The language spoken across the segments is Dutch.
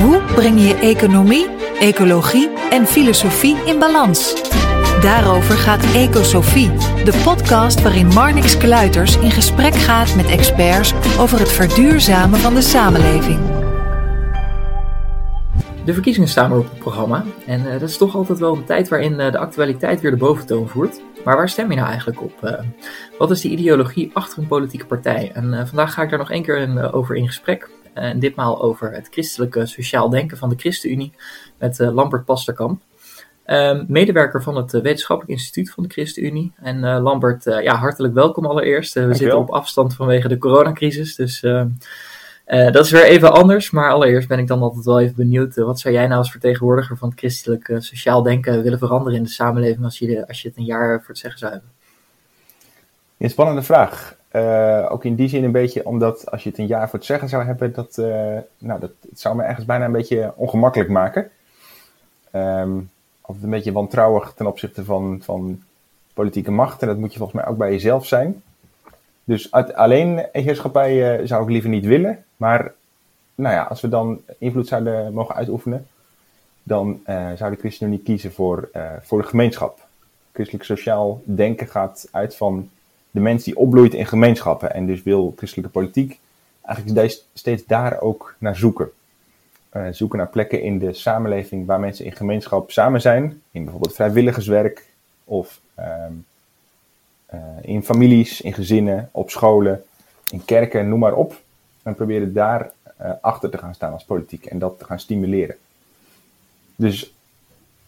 Hoe breng je economie, ecologie en filosofie in balans? Daarover gaat Ecosofie, de podcast waarin Marnix Kluiters in gesprek gaat met experts over het verduurzamen van de samenleving. De verkiezingen staan op het programma en uh, dat is toch altijd wel een tijd waarin uh, de actualiteit weer de boventoon voert. Maar waar stem je nou eigenlijk op? Uh, wat is de ideologie achter een politieke partij? En vandaag ga ik daar nog één keer over in gesprek. En ditmaal over het christelijke sociaal denken van de ChristenUnie met Lambert Pasterkamp. Ehm, medewerker van het Wetenschappelijk Instituut van de ChristenUnie. En Lambert, ja, hartelijk welkom allereerst. we zitten op afstand vanwege de coronacrisis, dus ehm, uh, dat is weer even anders, maar allereerst ben ik dan altijd wel even benieuwd. Uh, wat zou jij nou als vertegenwoordiger van het christelijk uh, sociaal denken willen veranderen in de samenleving als je, als je het een jaar voor het zeggen zou hebben? Een spannende vraag. Ook in die zin een beetje omdat als je het een jaar voor het zeggen zou hebben, dat, nou, dat zou me ergens bijna een beetje ongemakkelijk maken. Um, altijd een beetje wantrouwig ten opzichte van, van politieke macht. En dat moet je volgens mij ook bij jezelf zijn. Dus alleen heerschappij zou ik liever niet willen. Maar nou ja, als we dan invloed zouden mogen uitoefenen, dan uh, zou de ChristenUnie kiezen voor, uh, voor de gemeenschap. Christelijk sociaal denken gaat uit van de mens die opbloeit in gemeenschappen. En dus wil christelijke politiek eigenlijk steeds daar ook naar zoeken. Uh, zoeken naar plekken in de samenleving waar mensen in gemeenschap samen zijn. In bijvoorbeeld vrijwilligerswerk of ehm, in families, in gezinnen, op scholen, in kerken, noem maar op en proberen daar uh, achter te gaan staan als politiek en dat te gaan stimuleren. Dus,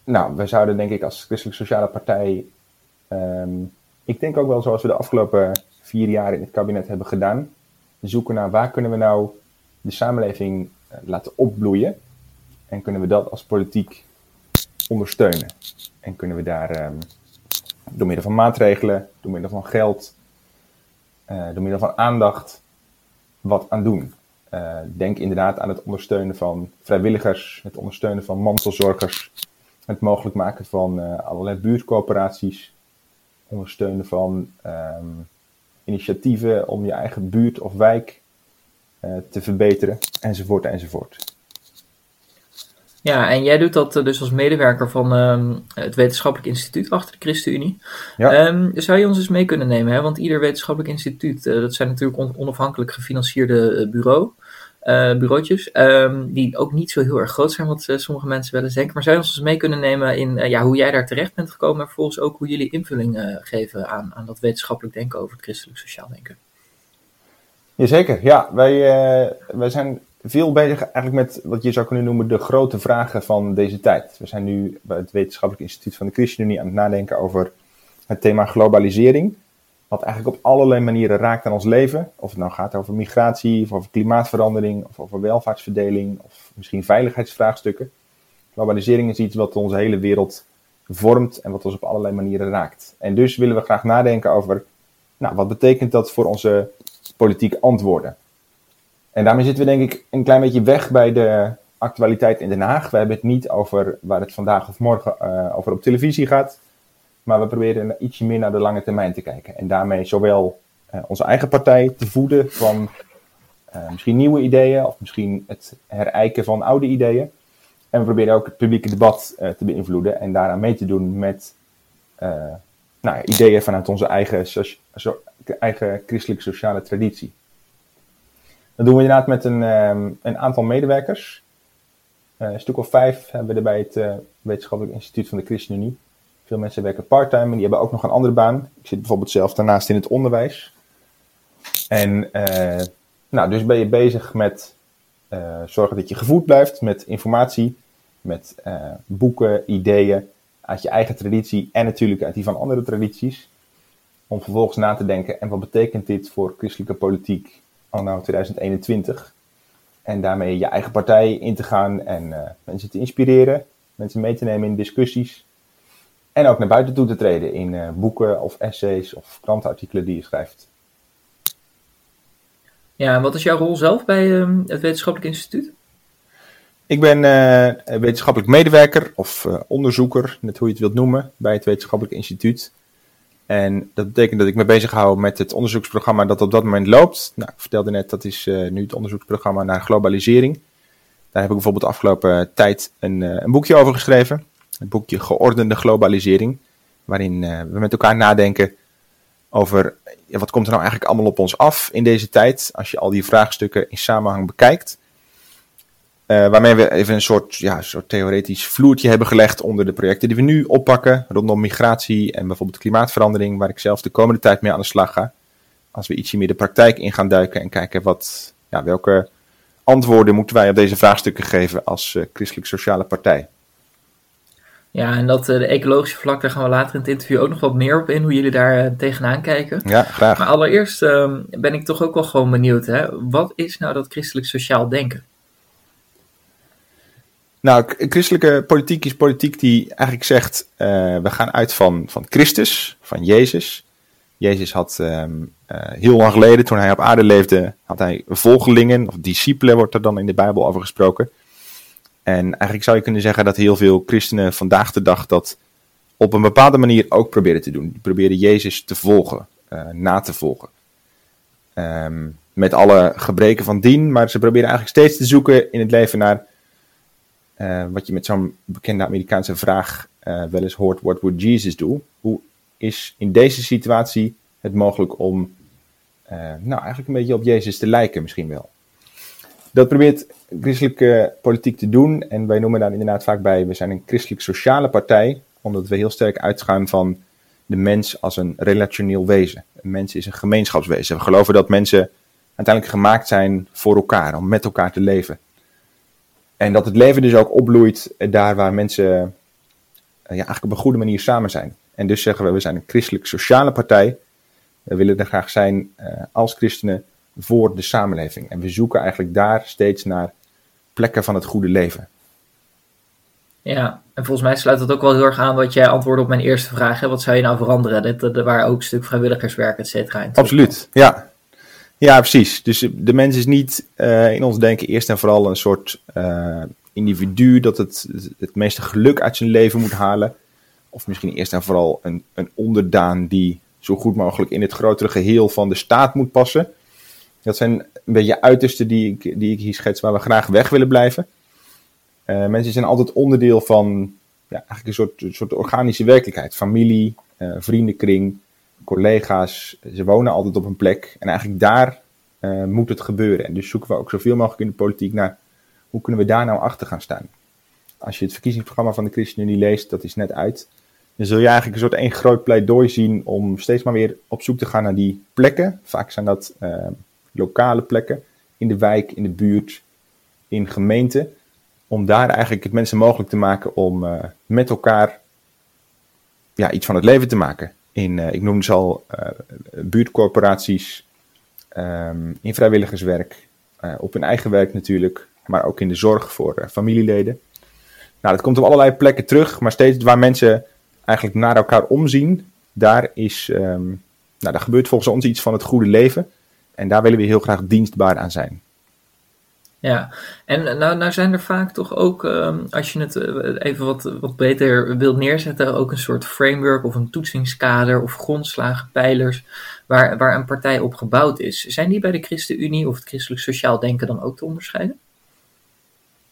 nou, we zouden denk ik als Christelijk Sociale Partij, um, ik denk ook wel zoals we de afgelopen vier jaar in het kabinet hebben gedaan, zoeken naar waar kunnen we nou de samenleving uh, laten opbloeien en kunnen we dat als politiek ondersteunen. En kunnen we daar um, door middel van maatregelen, door middel van geld, uh, door middel van aandacht, wat aan doen. Uh, denk inderdaad aan het ondersteunen van vrijwilligers, het ondersteunen van mantelzorgers, het mogelijk maken van allerlei buurtcoöperaties, ondersteunen van um, initiatieven om je eigen buurt of wijk uh, te verbeteren, enzovoort, enzovoort. Ja, en jij doet dat dus als medewerker van um, het Wetenschappelijk Instituut achter de ChristenUnie. Ja. Um, zou je ons eens mee kunnen nemen? Hè? Want ieder wetenschappelijk instituut, uh, dat zijn natuurlijk on onafhankelijk gefinancierde bureau, bureautjes, um, die ook niet zo heel erg groot zijn, wat uh, sommige mensen wel denken. Maar zou je ons mee kunnen nemen in ja, hoe jij daar terecht bent gekomen en vervolgens ook hoe jullie invulling geven aan, aan dat wetenschappelijk denken over het christelijk sociaal denken? Jazeker, ja. Wij, wij zijn veel bezig eigenlijk met wat je zou kunnen noemen de grote vragen van deze tijd. We zijn nu bij het Wetenschappelijk Instituut van de ChristenUnie aan het nadenken over het thema globalisering. Wat eigenlijk op allerlei manieren raakt aan ons leven. Of het nou gaat over migratie, of over klimaatverandering, of over welvaartsverdeling, of misschien veiligheidsvraagstukken. Globalisering is iets wat onze hele wereld vormt en wat ons op allerlei manieren raakt. En dus willen we graag nadenken over, nou, wat betekent dat voor onze politieke antwoorden? En daarmee zitten we denk ik een klein beetje weg bij de actualiteit in Den Haag. We hebben het niet over waar het vandaag of morgen uh, over op televisie gaat. Maar we proberen ietsje meer naar de lange termijn te kijken. En daarmee zowel uh, onze eigen partij te voeden van uh, misschien nieuwe ideeën of misschien het herijken van oude ideeën. En we proberen ook het publieke debat te beïnvloeden en daaraan mee te doen met nou, ideeën vanuit onze eigen, so eigen christelijke sociale traditie. Dat doen we inderdaad met een, um, een aantal medewerkers. Een stuk of vijf hebben we er bij het Wetenschappelijk Instituut van de ChristenUnie. Veel mensen werken parttime en die hebben ook nog een andere baan. Ik zit bijvoorbeeld zelf daarnaast in het onderwijs. En uh, nou, dus ben je bezig met zorgen dat je gevoed blijft met informatie, met boeken, ideeën uit je eigen traditie en natuurlijk uit die van andere tradities. Om vervolgens na te denken, en wat betekent dit voor christelijke politiek anno 2021. En daarmee je eigen partij in te gaan en mensen te inspireren, mensen mee te nemen in discussies. En ook naar buiten toe te treden in boeken of essays of krantenartikelen die je schrijft. Ja, en wat is jouw rol zelf bij ehm, het Wetenschappelijk Instituut? Ik ben uh, wetenschappelijk medewerker of uh, onderzoeker, net hoe je het wilt noemen, bij het Wetenschappelijk Instituut. En dat betekent dat ik me bezig hou met het onderzoeksprogramma dat op dat moment loopt. Nou, ik vertelde net, dat is nu het onderzoeksprogramma naar globalisering. Daar heb ik bijvoorbeeld de afgelopen tijd een, een boekje over geschreven. Het boekje Geordende Globalisering. Waarin we met elkaar nadenken over ja, wat komt er nou eigenlijk allemaal op ons af in deze tijd. Als je al die vraagstukken in samenhang bekijkt. Uh, waarmee we even een soort, ja, soort theoretisch vloertje hebben gelegd onder de projecten die we nu oppakken. Rondom migratie en bijvoorbeeld klimaatverandering, waar ik zelf de komende tijd mee aan de slag ga. Als we ietsje meer de praktijk in gaan duiken en kijken wat, ja, welke antwoorden moeten wij op deze vraagstukken geven als uh, christelijk sociale partij. Ja, en dat uh, de ecologische vlak, daar gaan we later in het interview ook nog wat meer op in, hoe jullie daar uh, tegenaan kijken. Ja, graag. Maar allereerst uh, ben ik toch ook wel gewoon benieuwd, hè? wat is nou dat christelijk sociaal denken? Nou, christelijke politiek is politiek die eigenlijk zegt, uh, we gaan uit van, van Christus, van Jezus. Jezus had um, uh, heel lang geleden, toen hij op aarde leefde, had hij volgelingen, of discipelen wordt er dan in de Bijbel over gesproken. En eigenlijk zou je kunnen zeggen dat heel veel christenen vandaag de dag dat op een bepaalde manier ook proberen te doen. Die proberen Jezus te volgen, uh, na te volgen. Um, met alle gebreken van dien, maar ze proberen eigenlijk steeds te zoeken in het leven naar uh, wat je met zo'n bekende Amerikaanse vraag uh, wel eens hoort: What would Jesus do? Hoe is in deze situatie het mogelijk om, nou eigenlijk een beetje op Jezus te lijken, misschien wel? Dat probeert christelijke politiek te doen en wij noemen daar inderdaad vaak bij: we zijn een christelijk-sociale partij, omdat we heel sterk uitgaan van de mens als een relationeel wezen. Een mens is een gemeenschapswezen. We geloven dat mensen uiteindelijk gemaakt zijn voor elkaar, om met elkaar te leven. En dat het leven dus ook opbloeit daar waar mensen uh, ja, eigenlijk op een goede manier samen zijn. En dus zeggen we, we zijn een christelijk-sociale partij. We willen er graag zijn uh, als christenen voor de samenleving. En we zoeken eigenlijk daar steeds naar plekken van het goede leven. Ja, en volgens mij sluit dat ook wel heel erg aan wat jij antwoordde op mijn eerste vraag. Hè? Wat zou je nou veranderen? Dit, er waren ook een stuk vrijwilligerswerk, et cetera. Absoluut, ja. Ja, precies. Dus de mens is niet uh, in ons denken eerst en vooral een soort uh, individu dat het, het meeste geluk uit zijn leven moet halen. Of misschien eerst en vooral een, een onderdaan die zo goed mogelijk in het grotere geheel van de staat moet passen. Dat zijn een beetje uitersten die ik, die ik hier schets waar we graag weg willen blijven. Uh, mensen zijn altijd onderdeel van ja, eigenlijk een soort, soort organische werkelijkheid. Familie, vriendenkring, collega's, ze wonen altijd op een plek. En eigenlijk daar uh, moet het gebeuren. En dus zoeken we ook zoveel mogelijk in de politiek naar hoe kunnen we daar nou achter gaan staan. Als je het verkiezingsprogramma van de ChristenUnie leest, dat is net uit. Dan zul je eigenlijk een soort één groot pleidooi zien om steeds maar weer op zoek te gaan naar die plekken. Vaak zijn dat lokale plekken in de wijk, in de buurt, in gemeenten. Om daar eigenlijk het mensen mogelijk te maken om uh, met elkaar ja, iets van het leven te maken in, uh, ik noemde ze al, uh, buurtcorporaties, um, in vrijwilligerswerk, op hun eigen werk natuurlijk, maar ook in de zorg voor familieleden. Nou, dat komt op allerlei plekken terug, maar steeds waar mensen eigenlijk naar elkaar omzien, daar, is, um, nou, daar gebeurt volgens ons iets van het goede leven. En daar willen we heel graag dienstbaar aan zijn. Ja, en nou, nou zijn er vaak toch ook, um, als je het even wat, wat beter wilt neerzetten, ook een soort framework of een toetsingskader of grondslagen, pijlers, waar, waar een partij op gebouwd is. Zijn die bij de ChristenUnie of het christelijk sociaal denken dan ook te onderscheiden?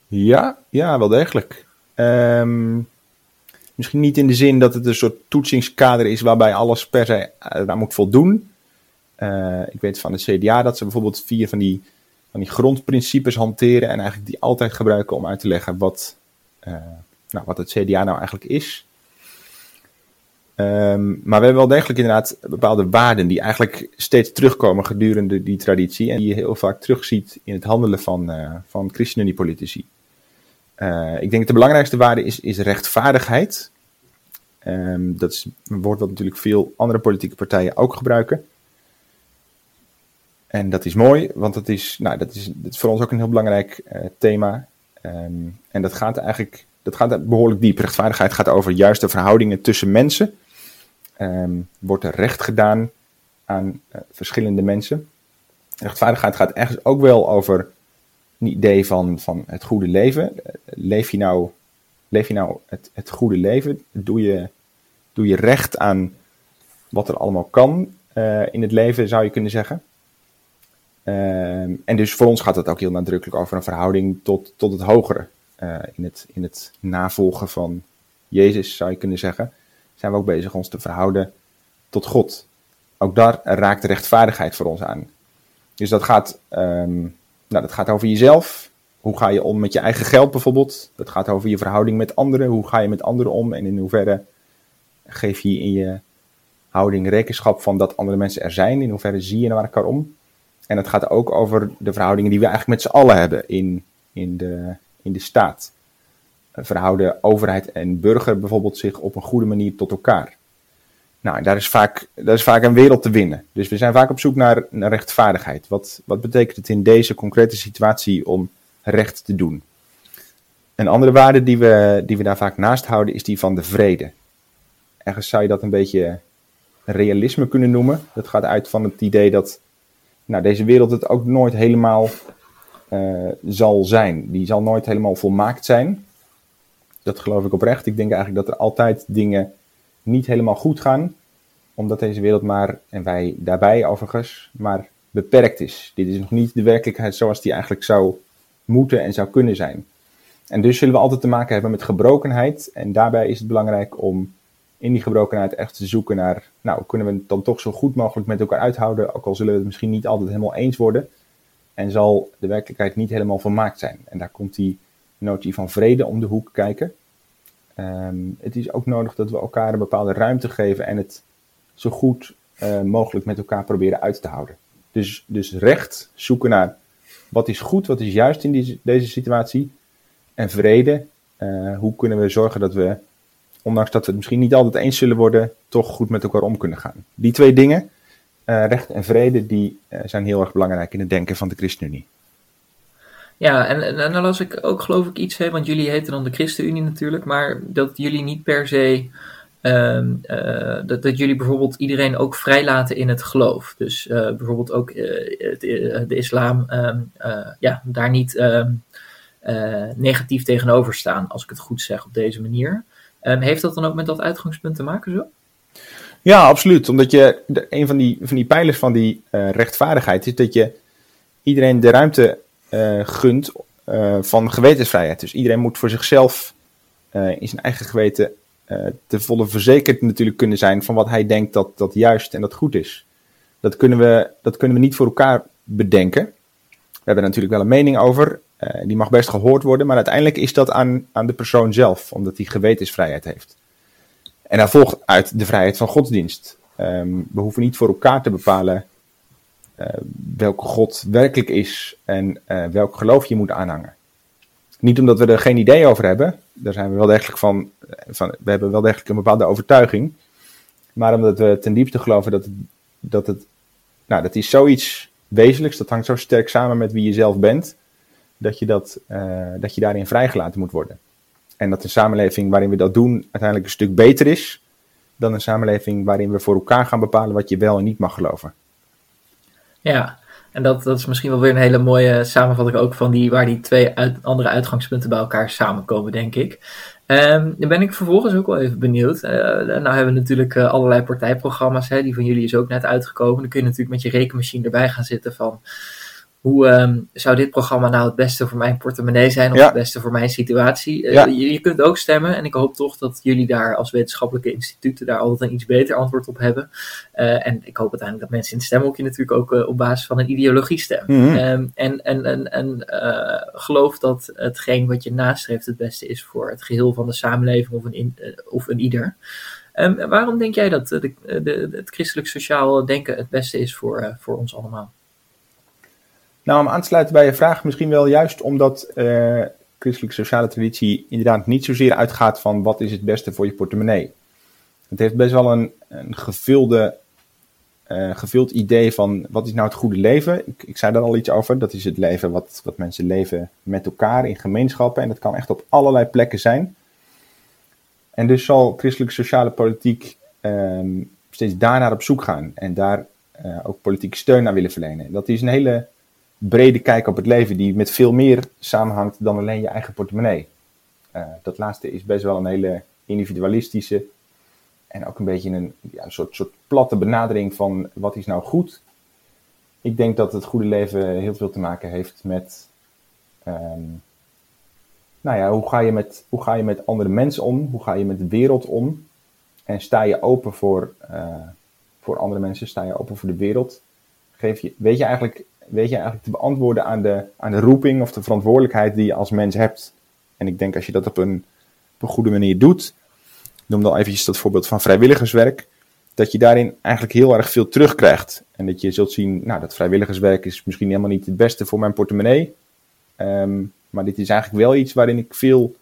Ja, ja wel degelijk. Um, misschien niet in de zin dat het een soort toetsingskader is waarbij alles per se daar moet voldoen. Uh, ik weet van het CDA dat ze bijvoorbeeld vier van die van die grondprincipes hanteren en eigenlijk die altijd gebruiken om uit te leggen wat, uh, nou, wat het CDA nou eigenlijk is. Um, maar we hebben wel degelijk inderdaad bepaalde waarden die eigenlijk steeds terugkomen gedurende die traditie en die je heel vaak terugziet in het handelen van, uh, van ChristenUnie-politici. Ik denk dat de belangrijkste waarde is, is rechtvaardigheid. Um, dat is een woord wat natuurlijk veel andere politieke partijen ook gebruiken. En dat is mooi, want dat is, nou, dat is, dat is voor ons ook een heel belangrijk uh, thema. Um, en dat gaat eigenlijk dat gaat behoorlijk diep. Rechtvaardigheid gaat over juiste verhoudingen tussen mensen. Um, wordt er recht gedaan aan uh, verschillende mensen. Rechtvaardigheid gaat ergens ook wel over een idee van, van het goede leven. Leef je nou, leef je nou het, het goede leven? Doe je, doe je recht aan wat er allemaal kan in het leven, zou je kunnen zeggen. Um, en dus voor ons gaat het ook heel nadrukkelijk over een verhouding tot, tot het hogere. Uh, in, het, in het navolgen van Jezus, zou je kunnen zeggen, zijn we ook bezig ons te verhouden tot God. Ook daar raakt rechtvaardigheid voor ons aan. Dus dat gaat, um, nou, dat gaat over jezelf. Hoe ga je om met je eigen geld bijvoorbeeld? Dat gaat over je verhouding met anderen. Hoe ga je met anderen om? En in hoeverre geef je in je houding rekenschap van dat andere mensen er zijn? In hoeverre zie je naar elkaar om? En het gaat ook over de verhoudingen die we eigenlijk met z'n allen hebben in, in, de, in de staat. Verhouden overheid en burger bijvoorbeeld zich op een goede manier tot elkaar. Nou, daar is vaak, daar is vaak een wereld te winnen. Dus we zijn vaak op zoek naar, naar rechtvaardigheid. Wat, wat betekent het in deze concrete situatie om recht te doen? Een andere waarde die we, die we daar vaak naast houden is die van de vrede. Ergens zou je dat een beetje realisme kunnen noemen. Dat gaat uit van het idee dat nou, deze wereld het ook nooit helemaal uh, zal zijn. Die zal nooit helemaal volmaakt zijn. Dat geloof ik oprecht. Ik denk eigenlijk dat er altijd dingen niet helemaal goed gaan, omdat deze wereld maar, en wij daarbij overigens, maar beperkt is. Dit is nog niet de werkelijkheid zoals die eigenlijk zou moeten en zou kunnen zijn. En dus zullen we altijd te maken hebben met gebrokenheid. En daarbij is het belangrijk om in die gebrokenheid echt te zoeken naar, nou, kunnen we het dan toch zo goed mogelijk met elkaar uithouden, ook al zullen we het misschien niet altijd helemaal eens worden. En zal de werkelijkheid niet helemaal volmaakt zijn. En daar komt die notie van vrede om de hoek kijken. Um, het is ook nodig dat we elkaar een bepaalde ruimte geven en het zo goed uh, mogelijk met elkaar proberen uit te houden. Dus, dus recht zoeken naar wat is goed, wat is juist in deze situatie. En vrede, uh, hoe kunnen we zorgen dat we ondanks dat we het misschien niet altijd eens zullen worden, toch goed met elkaar om kunnen gaan. Die twee dingen, uh, recht en vrede, die uh, zijn heel erg belangrijk in het denken van de ChristenUnie. Ja, en, en, dan las ik ook geloof ik iets, hè, want jullie heten dan de ChristenUnie natuurlijk, maar dat jullie niet per se, um, uh, dat, dat jullie bijvoorbeeld iedereen ook vrijlaten in het geloof. Dus bijvoorbeeld ook de, de islam, um, ja, daar niet um, negatief tegenover staan, als ik het goed zeg op deze manier. Um, heeft dat dan ook met dat uitgangspunt te maken zo? Ja, absoluut. Omdat je, een van die, van die pijlers van die uh, rechtvaardigheid is dat je iedereen de ruimte uh, gunt uh, van gewetensvrijheid. Dus iedereen moet voor zichzelf in zijn eigen geweten te volle verzekerd natuurlijk kunnen zijn van wat hij denkt dat, dat juist en dat goed is. Dat kunnen, we, dat kunnen we niet voor elkaar bedenken. We hebben er natuurlijk wel een mening over. Uh, die mag best gehoord worden, maar uiteindelijk is dat aan, aan de persoon zelf, omdat hij gewetensvrijheid heeft. En daar volgt uit de vrijheid van godsdienst. Um, we hoeven niet voor elkaar te bepalen uh, welke God werkelijk is en uh, welk geloof je moet aanhangen. Niet omdat we er geen idee over hebben, daar zijn we wel degelijk van, van we hebben wel degelijk een bepaalde overtuiging, maar omdat we ten diepste geloven dat het, dat het, nou, dat is zoiets wezenlijks, dat hangt zo sterk samen met wie je zelf bent, dat je, dat, uh, dat je daarin vrijgelaten moet worden. En dat een samenleving waarin we dat doen uiteindelijk een stuk beter is dan een samenleving waarin we voor elkaar gaan bepalen wat je wel en niet mag geloven. Ja, en dat, dat is misschien wel weer een hele mooie samenvatting ook van die, waar die twee andere uitgangspunten bij elkaar samenkomen, denk ik. Um, dan ben ik vervolgens ook wel even benieuwd. Uh, nou hebben we natuurlijk uh, allerlei partijprogramma's, hè, die van jullie is ook net uitgekomen. Dan kun je natuurlijk met je rekenmachine erbij gaan zitten van hoe um, zou dit programma nou het beste voor mijn portemonnee zijn of ja. het beste voor mijn situatie? Uh, ja. je, je, kunt ook stemmen en ik hoop toch dat jullie daar als wetenschappelijke instituten daar altijd een iets beter antwoord op hebben. Uh, en ik hoop uiteindelijk dat mensen in het stemhokje natuurlijk ook uh, op basis van een ideologie stemmen. Mm -hmm. um, en en, en, en geloof dat hetgeen wat je nastreeft het beste is voor het geheel van de samenleving of een, in, of een ieder. Um, waarom denk jij dat de, de, het christelijk sociaal denken het beste is voor, voor ons allemaal? Nou, om aan te sluiten bij je vraag, misschien wel juist omdat uh, christelijke sociale traditie inderdaad niet zozeer uitgaat van wat is het beste voor je portemonnee. Het heeft best wel een, een gevulde uh, gevuld idee van wat is nou het goede leven. Ik, ik zei daar al iets over. Dat is het leven wat, wat mensen leven met elkaar in gemeenschappen. En dat kan echt op allerlei plekken zijn. En dus zal christelijke sociale politiek um, steeds daarnaar op zoek gaan. En daar uh, ook politieke steun aan willen verlenen. Dat is een hele brede kijk op het leven die met veel meer samenhangt dan alleen je eigen portemonnee. Uh, dat laatste is best wel een hele individualistische en ook een beetje een, ja, een soort, soort platte benadering van wat is nou goed. Ik denk dat het goede leven heel veel te maken heeft met, um, nou ja, hoe ga, je met, hoe ga je met andere mensen om? Hoe ga je met de wereld om? En sta je open voor, uh, voor andere mensen? Sta je open voor de wereld? Geef je, weet, je eigenlijk, weet je eigenlijk te beantwoorden aan de, aan de roeping of de verantwoordelijkheid die je als mens hebt? En ik denk als je dat op een, op een goede manier doet, noem dan eventjes dat voorbeeld van vrijwilligerswerk, dat je daarin eigenlijk heel erg veel terugkrijgt. En dat je zult zien, nou, dat vrijwilligerswerk is misschien helemaal niet het beste voor mijn portemonnee. Um, maar dit is eigenlijk wel iets waarin ik veel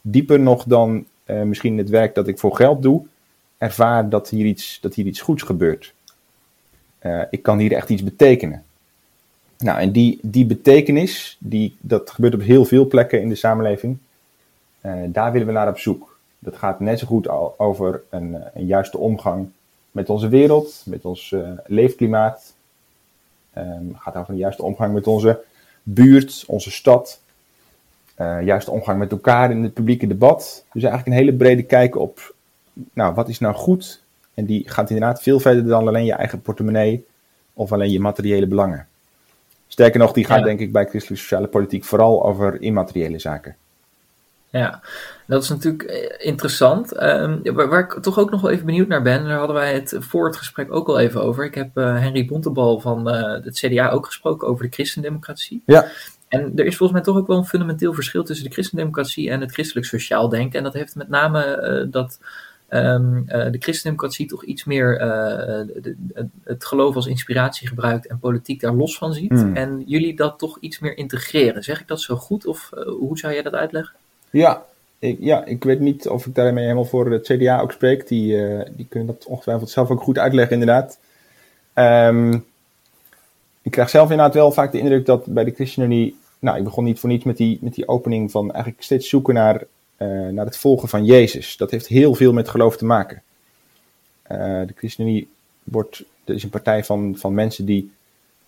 dieper nog dan uh, misschien het werk dat ik voor geld doe, ervaar dat hier iets, dat hier iets goeds gebeurt. Uh, ik kan hier echt iets betekenen. Nou, en die, die betekenis, die, dat gebeurt op heel veel plekken in de samenleving, uh, daar willen we naar op zoek. Dat gaat net zo goed over een, eh, een juiste omgang met onze wereld, met ons uh, leefklimaat. Um, gaat over een juiste omgang met onze buurt, onze stad. Juiste omgang met elkaar in het publieke debat. Dus eigenlijk een hele brede kijk op, nou, wat is nou goed? En die gaat inderdaad veel verder dan alleen je eigen portemonnee of alleen je materiële belangen. Sterker nog, die gaat ja. denk ik bij christelijke sociale politiek vooral over immateriële zaken. Ja, dat is natuurlijk eh, interessant. Um, waar, waar, ik toch ook nog wel even benieuwd naar ben, daar hadden wij het voor het gesprek ook al even over. Ik heb uh, Henry Bontebal van uh, het CDA ook gesproken over de christendemocratie. Ja. En er is volgens mij toch ook wel een fundamenteel verschil tussen de christendemocratie en het christelijk sociaal denken. En dat heeft met name dat um, de christendemocratie toch iets meer de, de, het geloof als inspiratie gebruikt en politiek daar los van ziet. Hmm. En jullie dat toch iets meer integreren. Zeg ik dat zo goed of hoe zou jij dat uitleggen? Ja, ik, ja, ik weet niet of ik daarmee helemaal voor het CDA ook spreek. Die, uh, die kunnen dat ongetwijfeld zelf ook goed uitleggen, inderdaad. Um, ik krijg zelf inderdaad wel vaak de indruk dat bij de ChristenUnie... Nou, ik begon niet voor niets met die, met die opening van eigenlijk steeds zoeken naar, uh, naar het volgen van Jezus. Dat heeft heel veel met geloof te maken. Uh, de ChristenUnie wordt, is een partij van, van mensen die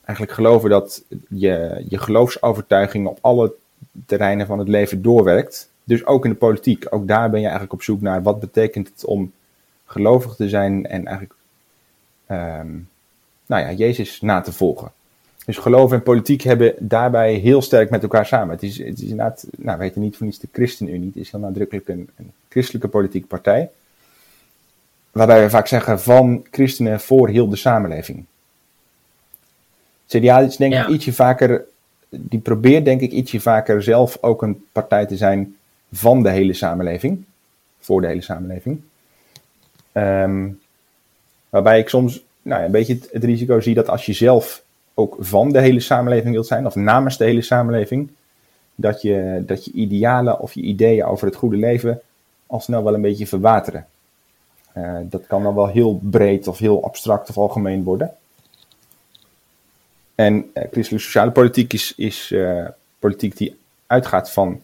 eigenlijk geloven dat je, je geloofsovertuiging op alle terreinen van het leven doorwerkt. Dus ook in de politiek. Ook daar ben je eigenlijk op zoek naar wat betekent het om gelovig te zijn en eigenlijk um, nou ja, Jezus na te volgen. Dus geloof en politiek hebben daarbij heel sterk met elkaar samen. Het is, het is inderdaad, nou, we weten niet van iets de ChristenUnie. Het is heel nadrukkelijk een, een christelijke politieke partij. Waarbij we vaak zeggen van christenen voor heel de samenleving. CDA is denk ik ja. ietsje vaker die probeert denk ik ietsje vaker zelf ook een partij te zijn van de hele samenleving. Voor de hele samenleving. Um, waarbij ik soms nou, een beetje het, het, risico zie dat als je zelf ook van de hele samenleving wilt zijn, of namens de hele samenleving, dat je, dat je idealen of je ideeën over het goede leven al snel wel een beetje verwateren. Uh, dat kan dan wel heel breed of heel abstract of algemeen worden. En uh, christelijke sociale politiek is, is uh, politiek die uitgaat van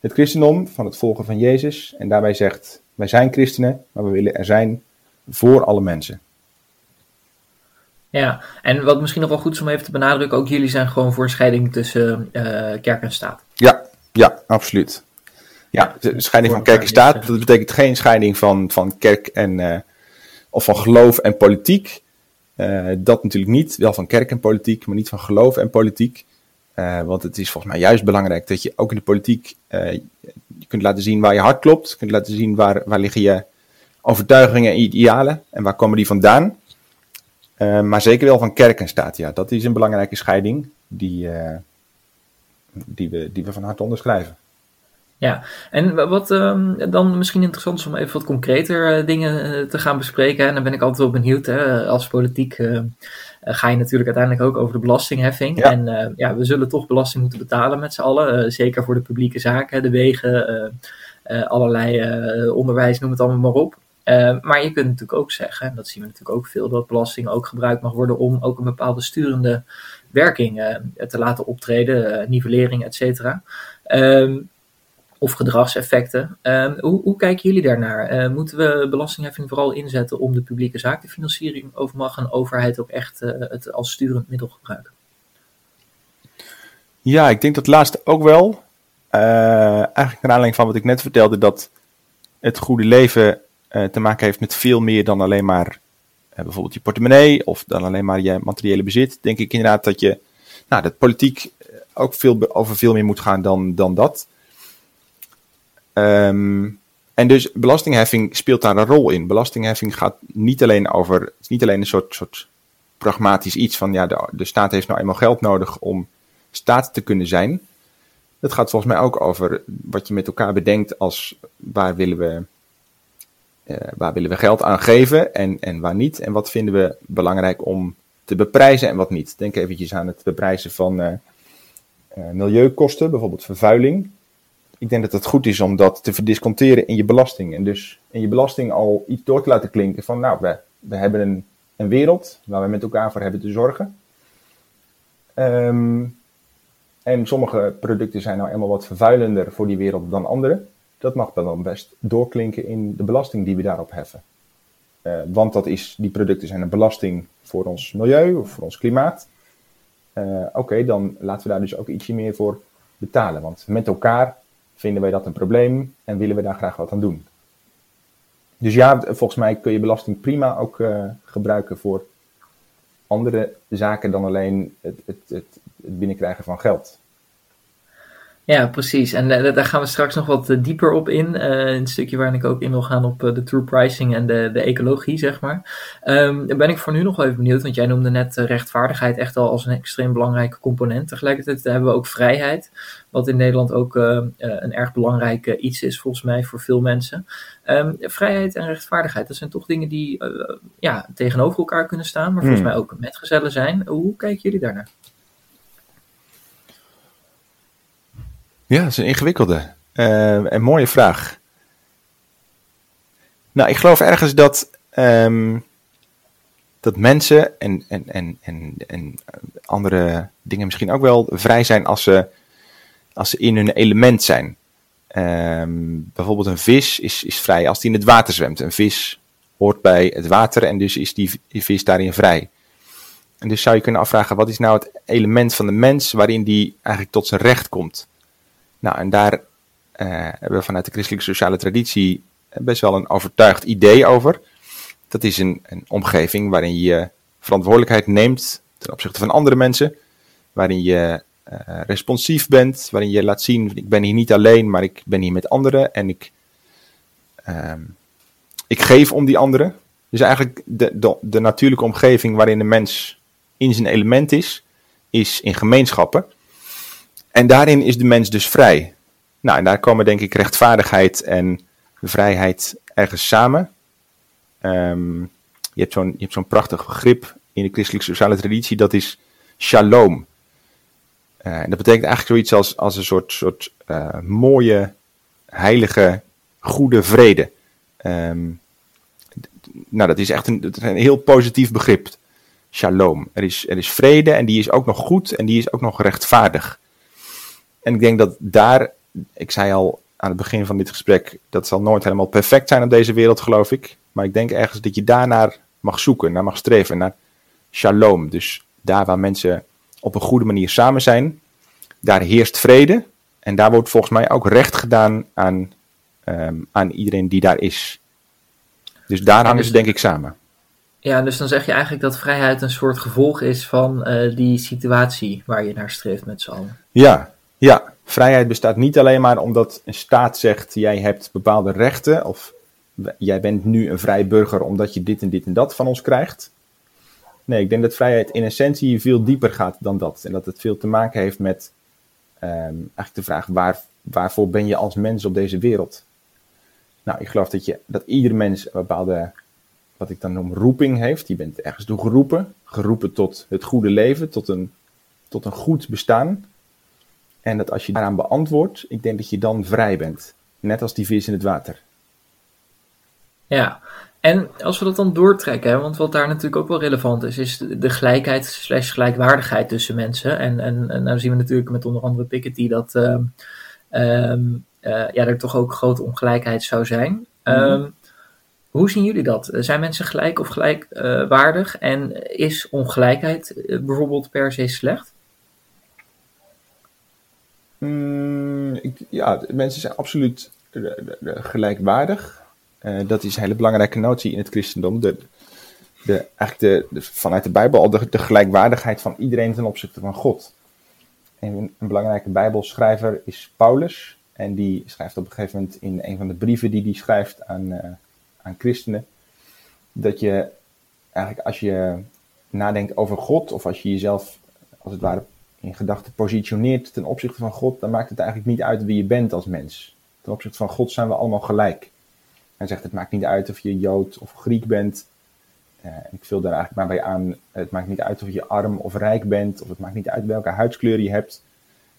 het christendom, van het volgen van Jezus. En daarbij zegt, wij zijn christenen, maar we willen er zijn voor alle mensen. Ja, en wat misschien nog wel goed is om even te benadrukken, ook jullie zijn gewoon voor scheiding tussen uh, kerk en staat. Ja, ja, absoluut. Ja, de scheiding van kerk en staat, dat betekent geen scheiding van, van kerk en, of van geloof en politiek. Uh, dat natuurlijk niet, wel van kerk en politiek, maar niet van geloof en politiek. Uh, want het is volgens mij juist belangrijk dat je ook in de politiek uh, je kunt laten zien waar je hart klopt. Je kunt laten zien waar, waar liggen je overtuigingen en idealen en waar komen die vandaan. Maar zeker wel van kerk en staat, ja. Dat is een belangrijke scheiding die, die, we, die we van harte onderschrijven. Ja, en wat um, dan misschien interessant is om even wat concreter uh, dingen te gaan bespreken. En dan ben ik altijd wel benieuwd. Hè, als politiek uh, ga je natuurlijk uiteindelijk ook over de belastingheffing. Ja. En ja, we zullen toch belasting moeten betalen met z'n allen. zeker voor de publieke zaken, de wegen, allerlei onderwijs, noem het allemaal maar op. maar je kunt natuurlijk ook zeggen, en dat zien we natuurlijk ook veel, dat belasting ook gebruikt mag worden om ook een bepaalde sturende werking te laten optreden, nivellering, et cetera. Ehm, of gedragseffecten. Ehm, hoe, hoe, kijken jullie daarnaar? Uh, moeten we belastingheffing vooral inzetten om de publieke zakenfinanciering of mag een overheid ook echt uh, het als sturend middel gebruiken? Ja, ik denk dat laatste ook wel. Uh, eigenlijk naar aanleiding van wat ik net vertelde, dat het goede leven te maken heeft met veel meer dan alleen maar bijvoorbeeld je portemonnee of dan alleen maar je materiële bezit. Denk ik inderdaad dat je, nou, dat politiek ook veel, over veel meer moet gaan dan, dan dat. Um, en dus belastingheffing speelt daar een rol in. Belastingheffing gaat niet alleen over, het is niet alleen een soort, soort pragmatisch iets van ja, de, de staat heeft nou eenmaal geld nodig om staat te kunnen zijn. Het gaat volgens mij ook over wat je met elkaar bedenkt als waar willen we, uh, waar willen we geld aan geven en, en waar niet. En wat vinden we belangrijk om te beprijzen en wat niet. Denk eventjes aan het beprijzen van uh, uh, milieukosten, bijvoorbeeld vervuiling ik denk dat het goed is om dat te verdisconteren in je belasting. En dus in je belasting al iets door te laten klinken van, nou, we, we hebben een, een wereld waar we met elkaar voor hebben te zorgen. Um, en sommige producten zijn nou eenmaal wat vervuilender voor die wereld dan andere. Dat mag dan best doorklinken in de belasting die we daarop heffen. Uh, want dat is, die producten zijn een belasting voor ons milieu of voor ons klimaat. Uh, Oké, dan laten we daar dus ook ietsje meer voor betalen. Want met elkaar vinden wij dat een probleem en willen we daar graag wat aan doen. Dus ja, volgens mij kun je belasting prima ook uh, gebruiken voor andere zaken dan alleen het, het, het binnenkrijgen van geld. Ja, precies. En uh, daar gaan we straks nog wat uh, dieper op in. Uh, een stukje waarin ik ook in wil gaan op de true pricing en de, de ecologie, zeg maar. Um, dan ben ik voor nu nog wel even benieuwd, want jij noemde net rechtvaardigheid echt al als een extreem belangrijke component. Tegelijkertijd hebben we ook vrijheid, wat in Nederland ook een erg belangrijk iets is, volgens mij, voor veel mensen. Um, vrijheid en rechtvaardigheid, dat zijn toch dingen die ja, tegenover elkaar kunnen staan, maar volgens Hmm. mij ook metgezellen zijn. Hoe kijken jullie daarnaar? Ja, dat is een ingewikkelde uh, en mooie vraag. Nou, ik geloof ergens dat, um, dat mensen en, en, en, en, en andere dingen misschien ook wel vrij zijn als ze, als ze in hun element zijn. Um, bijvoorbeeld een vis is, is vrij als die in het water zwemt. Een vis hoort bij het water en dus is die, die vis daarin vrij. En dus zou je kunnen afvragen, wat is nou het element van de mens waarin die eigenlijk tot zijn recht komt? Nou, en daar uh, hebben we vanuit de christelijke sociale traditie best wel een overtuigd idee over. Dat is een, een omgeving waarin je verantwoordelijkheid neemt ten opzichte van andere mensen. Waarin je uh, responsief bent, waarin je laat zien, ik ben hier niet alleen, maar ik ben hier met anderen. En ik, uh, ik geef om die anderen. Dus eigenlijk de, de, de natuurlijke omgeving waarin de mens in zijn element is, is in gemeenschappen. En daarin is de mens dus vrij. Nou, en daar komen denk ik rechtvaardigheid en vrijheid ergens samen. Um, je hebt zo'n zo'n prachtig begrip in de christelijke sociale traditie, dat is shalom. Uh, en dat betekent eigenlijk zoiets als, als een soort, soort uh, mooie, heilige, goede vrede. Um, nou, dat is echt een, dat is een heel positief begrip. Shalom. Er is, er is vrede en die is ook nog goed en die is ook nog rechtvaardig. En ik denk dat daar, ik zei al aan het begin van dit gesprek, dat zal nooit helemaal perfect zijn op deze wereld, geloof ik. Maar ik denk ergens dat je daarnaar mag zoeken, naar mag streven, naar shalom. Dus daar waar mensen op een goede manier samen zijn, daar heerst vrede. En daar wordt volgens mij ook recht gedaan aan, um, aan iedereen die daar is. Dus daar hangen dus, ze denk ik samen. Ja, dus dan zeg je eigenlijk dat vrijheid een soort gevolg is van uh, die situatie waar je naar streeft met z'n allen. Ja, ja, vrijheid bestaat niet alleen maar omdat een staat zegt: jij hebt bepaalde rechten, of jij bent nu een vrij burger omdat je dit en dit en dat van ons krijgt. Nee, ik denk dat vrijheid in essentie veel dieper gaat dan dat. En dat het veel te maken heeft met um, eigenlijk de vraag: waar, waarvoor ben je als mens op deze wereld? Nou, ik geloof dat, je, dat ieder mens een bepaalde, wat ik dan noem, roeping heeft. Je bent ergens toe geroepen, geroepen tot het goede leven, tot een, tot een goed bestaan. En dat als je daaraan beantwoordt, ik denk dat je dan vrij bent. Net als die vis in het water. Ja, en als we dat dan doortrekken, want wat daar natuurlijk ook wel relevant is, is de gelijkheid slash gelijkwaardigheid tussen mensen. En, en, en nou zien we natuurlijk met onder andere Piketty dat uh, ja, er toch ook grote ongelijkheid zou zijn. Mm hoe zien jullie dat? Zijn mensen gelijk of gelijkwaardig? en is ongelijkheid eh, bijvoorbeeld per se slecht? Mm, ik, ja, mensen zijn absoluut gelijkwaardig. Uh, dat is een hele belangrijke notie in het christendom. De, de, eigenlijk de, vanuit de Bijbel al de, gelijkwaardigheid van iedereen ten opzichte van God. En een, belangrijke Bijbelschrijver is Paulus. En die schrijft op een gegeven moment in een van de brieven die hij schrijft aan, uh, aan christenen. Dat je eigenlijk als je nadenkt over God, of als je jezelf als het ware in gedachten positioneert ten opzichte van God, dan maakt het eigenlijk niet uit wie je bent als mens. Ten opzichte van God zijn we allemaal gelijk. Hij zegt: Het maakt niet uit of je Jood of Griek bent. Uh, ik vul daar eigenlijk maar bij aan: Het maakt niet uit of je arm of rijk bent, of het maakt niet uit welke huidskleur je hebt.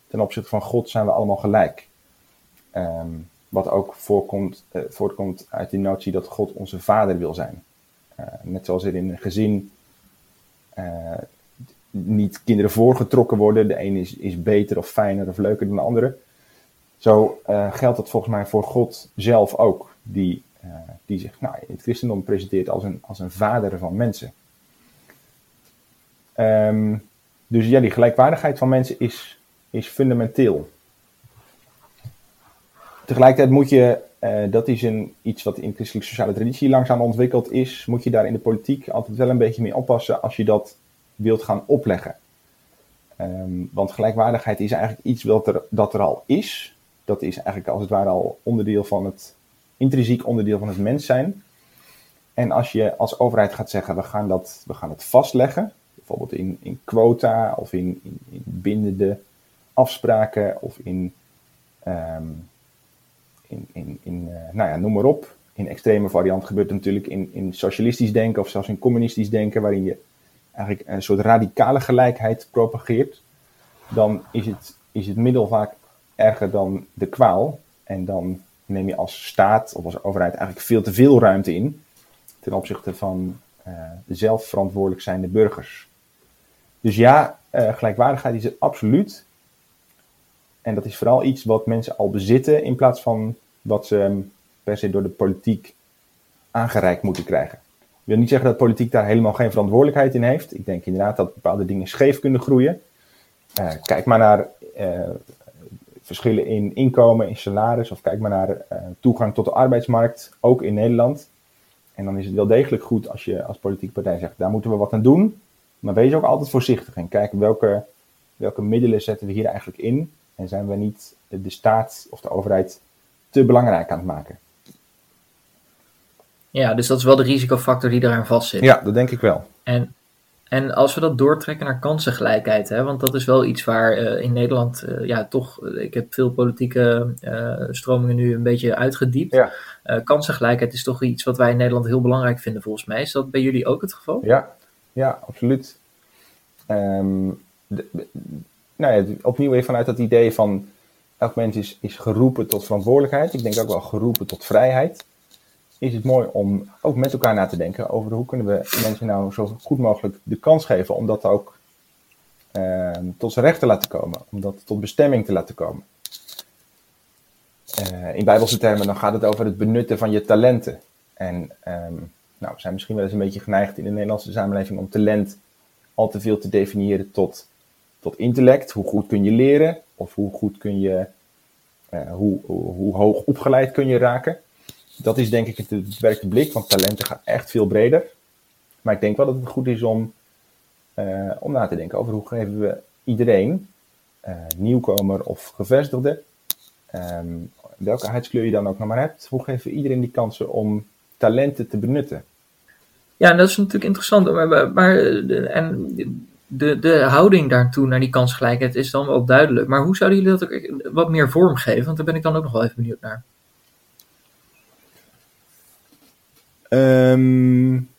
Ten opzichte van God zijn we allemaal gelijk. Um, wat ook voorkomt, uh, voortkomt uit die notie dat God onze vader wil zijn. Uh, net zoals er in een gezin niet kinderen voorgetrokken worden. De ene is, is beter of fijner of leuker dan de andere. Zo geldt dat volgens mij voor God zelf ook. Die, die zich nou, in het christendom presenteert als een, als een vader van mensen. Um, dus ja, die gelijkwaardigheid van mensen is, is fundamenteel tegelijkertijd moet je, uh, dat is een, iets wat in christelijke sociale traditie langzaam ontwikkeld is, moet je daar in de politiek altijd wel een beetje mee oppassen als je dat wilt gaan opleggen. Um, want gelijkwaardigheid is eigenlijk iets wat er, dat er al is. Dat is eigenlijk als het ware al onderdeel van het, intrinsiek onderdeel van het mens zijn. En als je als overheid gaat zeggen, we gaan dat, we gaan het vastleggen, bijvoorbeeld in, in quota of in, in, in bindende afspraken of in um, in, in, uh, nou ja, noem maar op. In extreme variant gebeurt het natuurlijk in, in socialistisch denken of zelfs in communistisch denken, waarin je eigenlijk een soort radicale gelijkheid propageert. Dan is het, is het middel vaak erger dan de kwaal. En dan neem je als staat of als overheid eigenlijk veel te veel ruimte in ten opzichte van uh, de zelfverantwoordelijk zijnde burgers. Dus ja, uh, gelijkwaardigheid is er absoluut. En dat is vooral iets wat mensen al bezitten in plaats van wat ze per se door de politiek aangereikt moeten krijgen. Ik wil niet zeggen dat politiek daar helemaal geen verantwoordelijkheid in heeft. Ik denk inderdaad dat bepaalde dingen scheef kunnen groeien. Uh, kijk maar naar uh, verschillen in inkomen, in salaris, of kijk maar naar uh, toegang tot de arbeidsmarkt, ook in Nederland. En dan is het wel degelijk goed als je als politieke partij zegt, daar moeten we wat aan doen. Maar wees ook altijd voorzichtig en kijk welke, welke middelen zetten we hier eigenlijk in. En zijn we niet de staat of de overheid te belangrijk aan het maken. Ja, dus dat is wel de risicofactor die eraan vastzit. Ja, dat denk ik wel. En, en als we dat doortrekken naar kansengelijkheid, hè, want dat is wel iets waar uh, in Nederland, uh, ja, toch, ik heb veel politieke uh, stromingen nu een beetje uitgediept. Ja. kansengelijkheid is toch iets wat wij in Nederland heel belangrijk vinden, volgens mij. Is dat bij jullie ook het geval? Ja, ja absoluut. Um, de, nou ja, opnieuw even vanuit dat idee van elk mens is, is geroepen tot verantwoordelijkheid. Ik denk ook wel geroepen tot vrijheid. Is het mooi om ook met elkaar na te denken over hoe kunnen we mensen nou zo goed mogelijk de kans geven om dat ook uh, tot zijn recht te laten komen. Om dat tot bestemming te laten komen. Uh, in bijbelse termen dan gaat het over het benutten van je talenten. En um, nou, we zijn misschien wel eens een beetje geneigd in de Nederlandse samenleving om talent al te veel te definiëren tot tot intellect. Hoe goed kun je leren? Of hoe goed kun je, hoe, hoe, hoe, hoog opgeleid kun je raken? Dat is denk ik het beperkte blik, want talenten gaan echt veel breder. Maar ik denk wel dat het goed is om, uh, om na te denken over hoe geven we iedereen, uh, nieuwkomer of gevestigde, um, welke huidskleur je dan ook nog maar hebt, hoe geven we iedereen die kansen om talenten te benutten? Ja, dat is natuurlijk interessant. Maar, maar en de, de houding daartoe, naar die kansgelijkheid, is dan wel duidelijk. Maar hoe zouden jullie dat ook wat meer vorm geven? Want daar ben ik dan ook nog wel even benieuwd naar. Um,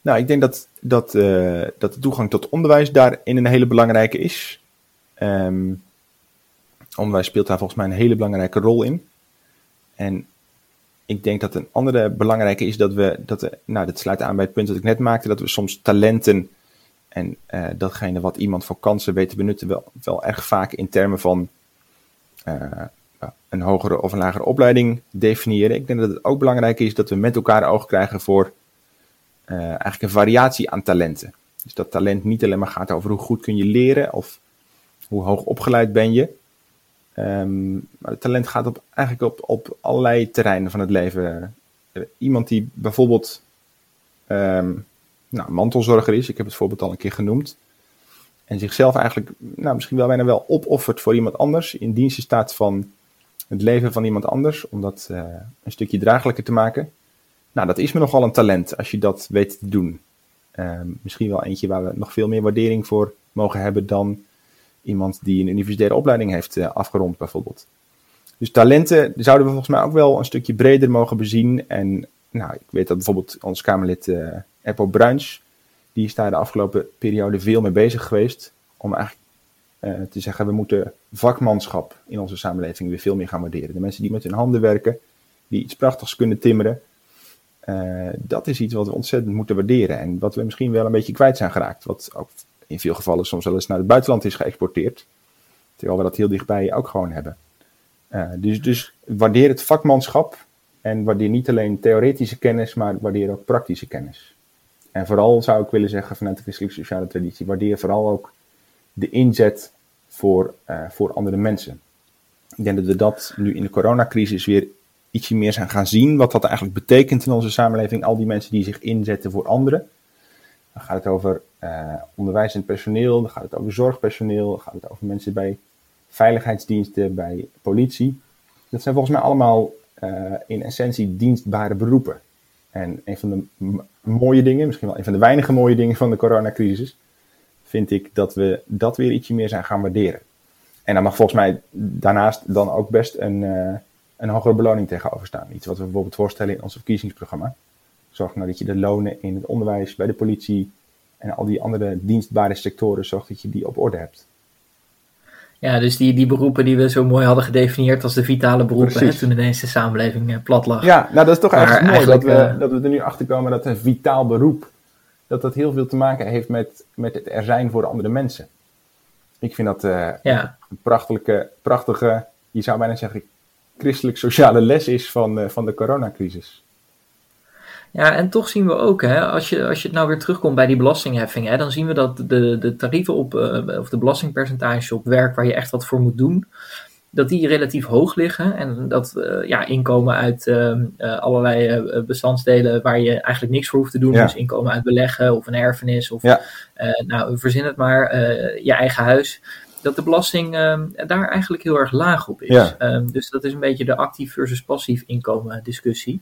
nou, ik denk dat, dat, uh, dat de toegang tot onderwijs daarin een hele belangrijke is. Um, onderwijs speelt daar volgens mij een hele belangrijke rol in. En ik denk dat een andere belangrijke is dat we, dat nou, dat sluit aan bij het punt dat ik net maakte, dat we soms talenten en uh, datgene wat iemand voor kansen weet te benutten, wel, wel erg vaak in termen van uh, een hogere of een lagere opleiding definiëren. Ik denk dat het ook belangrijk is dat we met elkaar oog krijgen voor uh, eigenlijk een variatie aan talenten. Dus dat talent niet alleen maar gaat over hoe goed kun je leren of hoe hoog opgeleid ben je. Um, maar het talent gaat op, eigenlijk op, op allerlei terreinen van het leven. Iemand die bijvoorbeeld um, nou, mantelzorger is, ik heb het voorbeeld al een keer genoemd. En zichzelf eigenlijk nou, misschien wel bijna wel opoffert voor iemand anders. In dienst staat van het leven van iemand anders. Om dat uh, een stukje draaglijker te maken. Nou, dat is me nogal een talent als je dat weet te doen. Um, misschien wel eentje waar we nog veel meer waardering voor mogen hebben dan iemand die een universitaire opleiding heeft uh, afgerond, bijvoorbeeld. Dus talenten zouden we volgens mij ook wel een stukje breder mogen bezien. En nou, ik weet dat bijvoorbeeld ons Kamerlid uh, Eppo Bruins, die is daar de afgelopen periode veel mee bezig geweest. Om eigenlijk te zeggen, we moeten vakmanschap in onze samenleving weer veel meer gaan waarderen. De mensen die met hun handen werken, die iets prachtigs kunnen timmeren. Uh, dat is iets wat we ontzettend moeten waarderen. En wat we misschien wel een beetje kwijt zijn geraakt. Wat ook in veel gevallen soms wel eens naar het buitenland is geëxporteerd. Terwijl we dat heel dichtbij ook gewoon hebben. Uh, dus, dus waardeer het vakmanschap. En waardeer niet alleen theoretische kennis, maar waardeer ook praktische kennis. En vooral zou ik willen zeggen vanuit de christelijke sociale traditie, waardeer vooral ook de inzet voor, uh, voor andere mensen. Ik denk dat we dat nu in de coronacrisis weer ietsje meer zijn gaan zien. Wat dat eigenlijk betekent in onze samenleving. Al die mensen die zich inzetten voor anderen. Dan gaat het over uh, onderwijzend personeel, dan gaat het over zorgpersoneel, dan gaat het over mensen bij veiligheidsdiensten, bij politie. Dat zijn volgens mij allemaal uh, in essentie dienstbare beroepen. En een van de mooie dingen, misschien wel een van de weinige mooie dingen van de coronacrisis, vind ik dat we dat weer ietsje meer zijn gaan waarderen. En daar mag volgens mij daarnaast dan ook best een, uh, een hogere beloning tegenover staan. Iets wat we bijvoorbeeld voorstellen in ons verkiezingsprogramma. Zorg nou dat je de lonen in het onderwijs, bij de politie en al die andere dienstbare sectoren, zorg dat je die op orde hebt. Ja, dus die, die beroepen die we zo mooi hadden gedefinieerd als de vitale beroepen, hè, toen ineens de samenleving uh, plat lag. Ja, nou dat is toch eigenlijk mooi dat we, uh, dat we er nu achter komen dat een vitaal beroep, dat dat heel veel te maken heeft met, met het er zijn voor andere mensen. Ik vind dat uh, ja. een prachtige, prachtige, je zou bijna zeggen, christelijk-sociale les is van, van de coronacrisis. Ja, en toch zien we ook, hè, als, je, als je het nou weer terugkomt bij die belastingheffing, hè, dan zien we dat de, de tarieven op, uh, of de belastingpercentage op werk waar je echt wat voor moet doen, dat die relatief hoog liggen. En dat uh, ja, inkomen uit uh, allerlei bestandsdelen waar je eigenlijk niks voor hoeft te doen, ja. dus inkomen uit beleggen of een erfenis of ja. nou, verzin het maar, je eigen huis dat de belasting uh, daar eigenlijk heel erg laag op is. Ja. Um, dus dat is een beetje de actief versus passief inkomen discussie.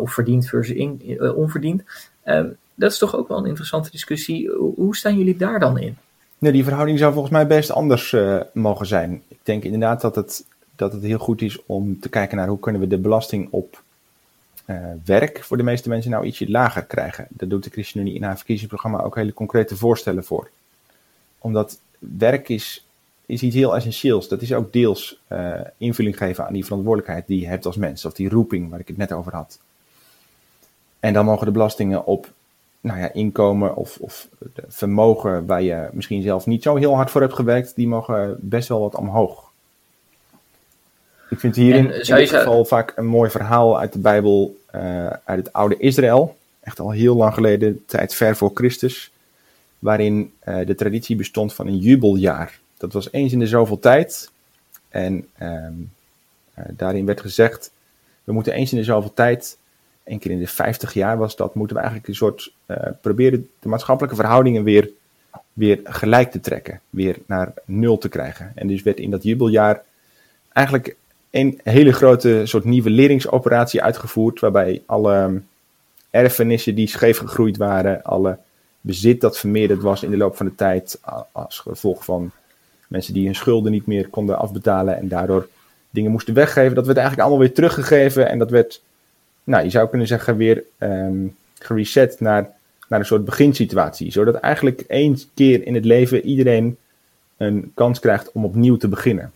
Of verdiend versus in, onverdiend. Dat is toch ook wel een interessante discussie. Hoe staan jullie daar dan in? Nee, die verhouding zou volgens mij best anders eh, mogen zijn. Ik denk inderdaad dat het, dat het heel goed is om te kijken naar hoe kunnen we de belasting op uh, werk voor de meeste mensen nou ietsje lager krijgen. Daar doet de ChristenUnie in haar verkiezingsprogramma ook hele concrete voorstellen voor. Omdat werk is, is iets heel essentieels. Dat is ook deels uh, invulling geven aan die verantwoordelijkheid die je hebt als mens. Of die roeping waar ik het net over had. En dan mogen de belastingen op nou ja, inkomen of, of vermogen waar je misschien zelf niet zo heel hard voor hebt gewerkt, die mogen best wel wat omhoog. Ik vind hierin in dit geval vaak een mooi verhaal uit de Bijbel, uh, uit het oude Israël. Echt al heel lang geleden, tijd ver voor Christus. Waarin uh, de traditie bestond van een jubeljaar. Dat was eens in de zoveel tijd. En um, uh, daarin werd gezegd, we moeten eens in de zoveel tijd één keer in de 50 jaar was dat, moeten we eigenlijk een soort uh, proberen de maatschappelijke verhoudingen weer, weer gelijk te trekken, weer naar nul te krijgen. En dus werd in dat jubeljaar eigenlijk een hele grote soort nieuwe leringsoperatie uitgevoerd, waarbij alle erfenissen die scheef gegroeid waren, alle bezit dat vermeerderd was in de loop van de tijd, als gevolg van mensen die hun schulden niet meer konden afbetalen en daardoor dingen moesten weggeven, dat werd eigenlijk allemaal weer teruggegeven en dat werd nou, je zou kunnen zeggen, weer um, gereset naar, naar een soort beginsituatie. Zodat eigenlijk één keer in het leven iedereen een kans krijgt om opnieuw te beginnen.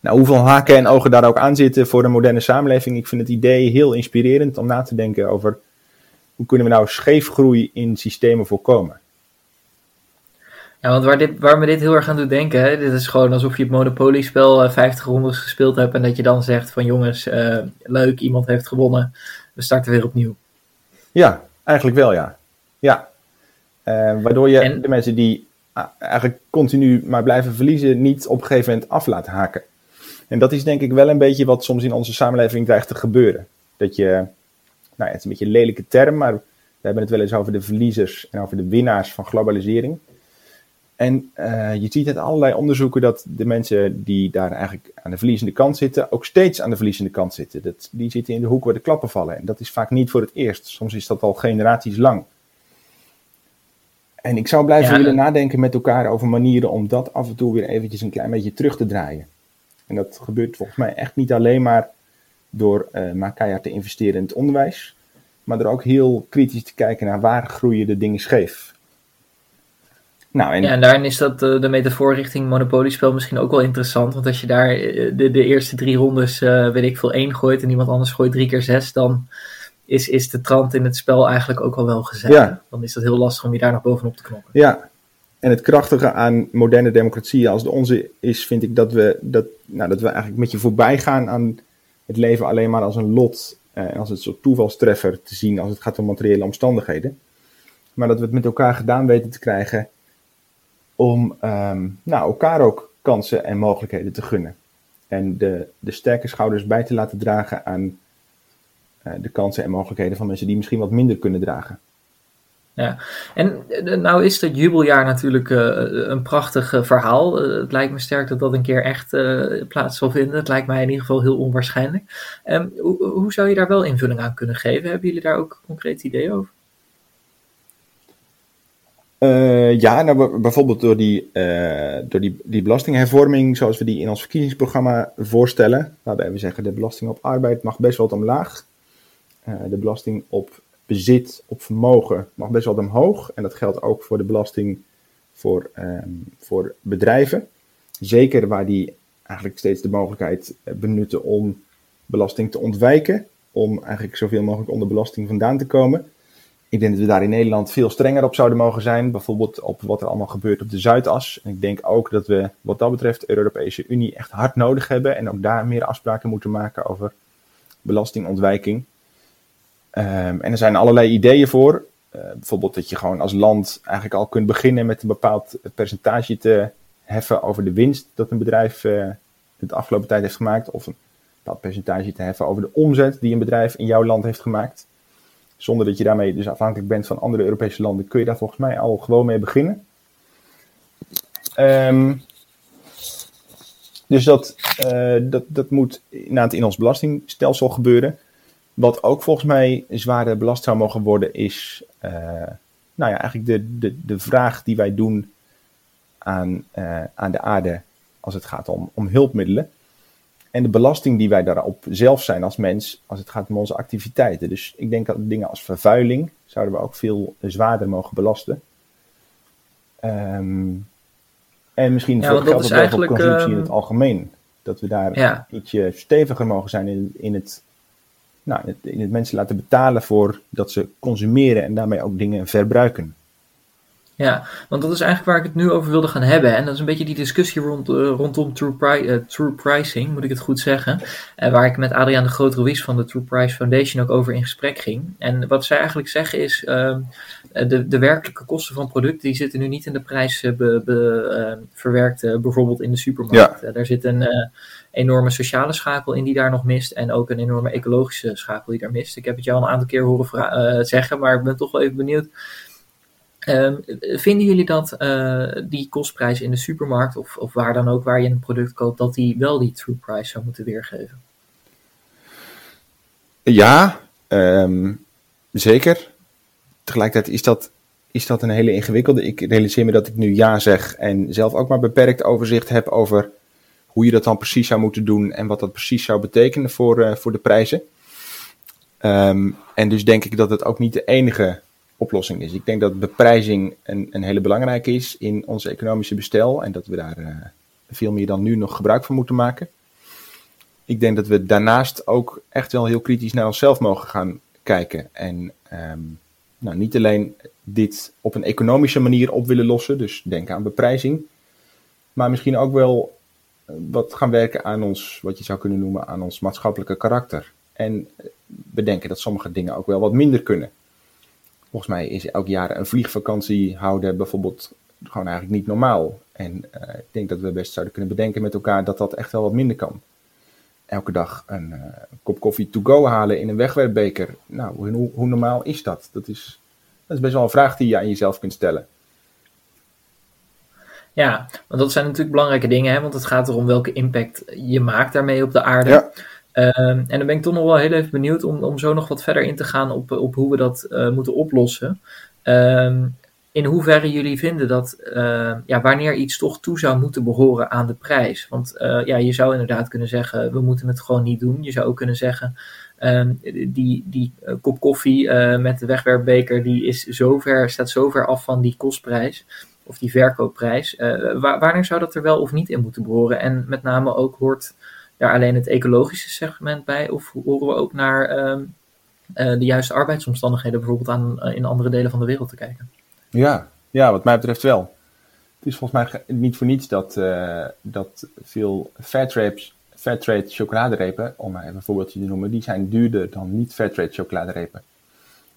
Nou, hoeveel haken en ogen daar ook aan zitten voor een moderne samenleving. Ik vind het idee heel inspirerend om na te denken over hoe kunnen we nou scheefgroei in systemen voorkomen. Ja, want waar, dit, waar me dit heel erg aan doet denken, hè, dit is gewoon alsof je het Monopoly-spel uh, 50 rondes gespeeld hebt en dat je dan zegt van jongens, uh, leuk, iemand heeft gewonnen, we starten weer opnieuw. Ja, eigenlijk wel ja. Ja, uh, waardoor je en, de mensen die eigenlijk continu maar blijven verliezen, niet op een gegeven moment af laat haken. En dat is denk ik wel een beetje wat soms in onze samenleving dreigt te gebeuren. Dat je, nou ja, het is een beetje een lelijke term, maar we hebben het wel eens over de verliezers en over de winnaars van globalisering. En uh, je ziet uit allerlei onderzoeken dat de mensen die daar eigenlijk aan de verliezende kant zitten, ook steeds aan de verliezende kant zitten. Dat, die zitten in de hoek waar de klappen vallen. En dat is vaak niet voor het eerst. Soms is dat al generaties lang. En ik zou blijven ja, willen nadenken met elkaar over manieren om dat af en toe weer eventjes een klein beetje terug te draaien. En dat gebeurt volgens mij echt niet alleen maar door uh, maar keihard te investeren in het onderwijs, maar door ook heel kritisch te kijken naar waar groeien de dingen scheef. Nou, en... Ja, en daarin is dat uh, de metafoor richting monopoliespel misschien ook wel interessant. Want als je daar de, de eerste drie rondes, uh, weet ik veel, één gooit en iemand anders gooit drie keer zes, dan is, is de trant in het spel eigenlijk ook al wel gezet. Ja. Dan is dat heel lastig om je daar nog bovenop te knoppen. Ja, en het krachtige aan moderne democratieën als de onze is, vind ik dat we, dat, nou, dat we eigenlijk met je voorbij gaan aan het leven alleen maar als een lot. Eh, als een soort toevalstreffer te zien als het gaat om materiële omstandigheden. Maar dat we het met elkaar gedaan weten te krijgen om um, nou, elkaar ook kansen en mogelijkheden te gunnen. En de, de sterke schouders bij te laten dragen aan uh, de kansen en mogelijkheden van mensen die misschien wat minder kunnen dragen. Ja, en nou is het jubeljaar natuurlijk uh, een prachtig verhaal. Het lijkt me sterk dat dat een keer echt plaats zal vinden. Het lijkt mij in ieder geval heel onwaarschijnlijk. Um, hoe, hoe zou je daar wel invulling aan kunnen geven? Hebben jullie daar ook concreet ideeën over? Ja, nou, bijvoorbeeld door, die, door die, die belastinghervorming zoals we die in ons verkiezingsprogramma voorstellen. Waarbij we zeggen de belasting op arbeid mag best wel omlaag. de belasting op bezit op vermogen mag best wel omhoog. En dat geldt ook voor de belasting voor, um, voor bedrijven. Zeker waar die eigenlijk steeds de mogelijkheid eh, benutten om belasting te ontwijken. Om eigenlijk zoveel mogelijk onder belasting vandaan te komen. Ik denk dat we daar in Nederland veel strenger op zouden mogen zijn. Bijvoorbeeld op wat er allemaal gebeurt op de Zuidas. En ik denk ook dat we wat dat betreft de Europese Unie echt hard nodig hebben. En ook daar meer afspraken moeten maken over belastingontwijking. Um, en er zijn allerlei ideeën voor. Uh, bijvoorbeeld dat je gewoon als land eigenlijk al kunt beginnen met een bepaald percentage te heffen over de winst dat een bedrijf uh, de afgelopen tijd heeft gemaakt. Of een bepaald percentage te heffen over de omzet die een bedrijf in jouw land heeft gemaakt. Zonder dat je daarmee dus afhankelijk bent van andere Europese landen, kun je daar volgens mij al gewoon mee beginnen. Um, dus dat, uh, dat, dat moet inderdaad in ons belastingstelsel gebeuren. Wat ook volgens mij zwaarder belast zou mogen worden, is uh, nou ja, eigenlijk de, de, de vraag die wij doen aan, uh, aan de aarde als het gaat om, om hulpmiddelen. En de belasting die wij daarop zelf zijn als mens, als het gaat om onze activiteiten. Dus ik denk dat dingen als vervuiling zouden we ook veel zwaarder mogen belasten. Um, en misschien ja, geldt ook wel voor consumptie in het ehm, algemeen. Dat we daar ja. ietsje steviger mogen zijn in, in het nou, in, het, in het mensen laten betalen voor dat ze consumeren en daarmee ook dingen verbruiken. Ja, want dat is eigenlijk waar ik het nu over wilde gaan hebben. En dat is een beetje die discussie rond, uh, rondom true, pri uh, true, pricing, moet ik het goed zeggen. Uh, waar ik met Adriaan de Groot Ruiz van de True Price Foundation ook over in gesprek ging. En wat zij eigenlijk zeggen is, ehm, de, de werkelijke kosten van producten die zitten nu niet in de prijs be, be, verwerkt, bijvoorbeeld in de supermarkt. Ja. daar zit een enorme sociale schakel in die daar nog mist. En ook een enorme ecologische schakel die daar mist. Ik heb het jou al een aantal keer horen zeggen, maar ik ben toch wel even benieuwd Um, vinden jullie dat uh, die kostprijs in de supermarkt of, of waar dan ook waar je een product koopt, dat die wel die true price zou moeten weergeven? Ja, um, zeker. Tegelijkertijd is dat, is dat een hele ingewikkelde. Ik realiseer me dat ik nu ja zeg en zelf ook maar beperkt overzicht heb over hoe je dat dan precies zou moeten doen en wat dat precies zou betekenen voor, uh, voor de prijzen. Um, en dus denk ik dat het ook niet de enige oplossing is. Ik denk dat beprijzing een, een hele belangrijke is in ons economische bestel en dat we daar uh, veel meer dan nu nog gebruik van moeten maken. ik denk dat we daarnaast ook echt wel heel kritisch naar onszelf mogen gaan kijken. En ehm, nou, niet alleen dit op een economische manier op willen lossen, dus denk aan beprijzing, maar misschien ook wel eh, wat gaan werken aan ons, wat je zou kunnen noemen, aan ons maatschappelijke karakter. En bedenken dat sommige dingen ook wel wat minder kunnen. Volgens mij is elk jaar een vliegvakantie houden bijvoorbeeld gewoon eigenlijk niet normaal. En uh, ik denk dat we best zouden kunnen bedenken met elkaar dat dat echt wel wat minder kan. Elke dag een uh, kop koffie to go halen in een wegwerpbeker. Nou, hoe, hoe, normaal is dat? Dat is, dat is best wel een vraag die je aan jezelf kunt stellen. Ja, want dat zijn natuurlijk belangrijke dingen, hè? want het gaat erom welke impact je maakt daarmee op de aarde. Ja. Ehm, en dan ben ik toch nog wel heel even benieuwd om, om zo nog wat verder in te gaan op, op hoe we dat uh, moeten oplossen. Ehm, in hoeverre jullie vinden dat uh, ja, wanneer iets toch toe zou moeten behoren aan de prijs. Want uh, ja, je zou inderdaad kunnen zeggen, we moeten het gewoon niet doen. Je zou ook kunnen zeggen, um, die, die uh, kop koffie met de wegwerpbeker, die is zover, staat zover af van die kostprijs of die verkoopprijs. Wa wanneer zou dat er wel of niet in moeten behoren? En met name ook hoort daar alleen het ecologische segment bij? Of horen we ook naar um, de juiste arbeidsomstandigheden bijvoorbeeld aan, in andere delen van de wereld te kijken? Ja, ja, wat mij betreft wel. Het is volgens mij niet voor niets dat, uh, dat veel Fairtrade, Fairtrade chocoladerepen, om maar even een voorbeeldje te noemen, die zijn duurder dan niet Fairtrade chocoladerepen.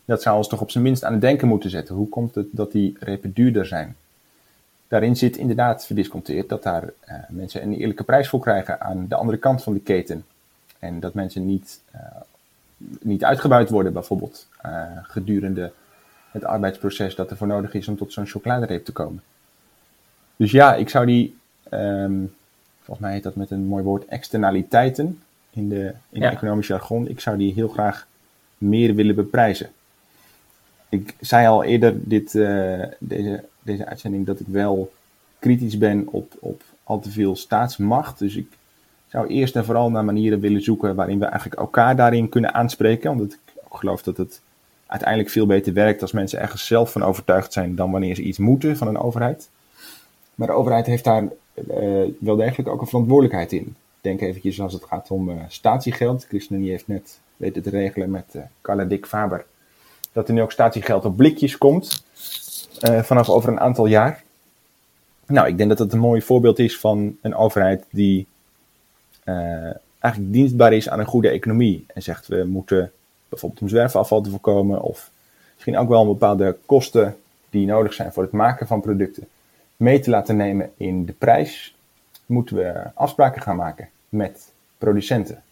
Dat zou ons toch op zijn minst aan het denken moeten zetten. Hoe komt het dat die repen duurder zijn? Daarin zit inderdaad verdisconteerd dat daar uh, mensen een eerlijke prijs voor krijgen aan de andere kant van de keten. En dat mensen niet, uh, niet uitgebuit worden, bijvoorbeeld, gedurende het arbeidsproces dat er voor nodig is om tot zo'n chocoladereep te komen. Dus ja, ik zou die, um, volgens mij heet dat met een mooi woord, externaliteiten in de, in ja. economisch jargon, ik zou die heel graag meer willen beprijzen. Ik zei al eerder dit, deze, deze uitzending dat ik wel kritisch ben op, op al te veel staatsmacht. Dus ik zou eerst en vooral naar manieren willen zoeken waarin we eigenlijk elkaar daarin kunnen aanspreken. Omdat ik ook geloof dat het uiteindelijk veel beter werkt als mensen ergens zelf van overtuigd zijn dan wanneer ze iets moeten van een overheid. Maar de overheid heeft daar uh, wel degelijk ook een verantwoordelijkheid in. Denk eventjes als het gaat om uh, statiegeld. ChristenUnie heeft net weten te regelen met uh, Carla Dick Faber dat er nu ook statiegeld op blikjes komt vanaf over een aantal jaar. Nou, ik denk dat het een mooi voorbeeld is van een overheid die eigenlijk dienstbaar is aan een goede economie. En zegt we moeten bijvoorbeeld om zwerfafval te voorkomen, of misschien ook wel bepaalde kosten die nodig zijn voor het maken van producten mee te laten nemen in de prijs, moeten we afspraken gaan maken met producenten.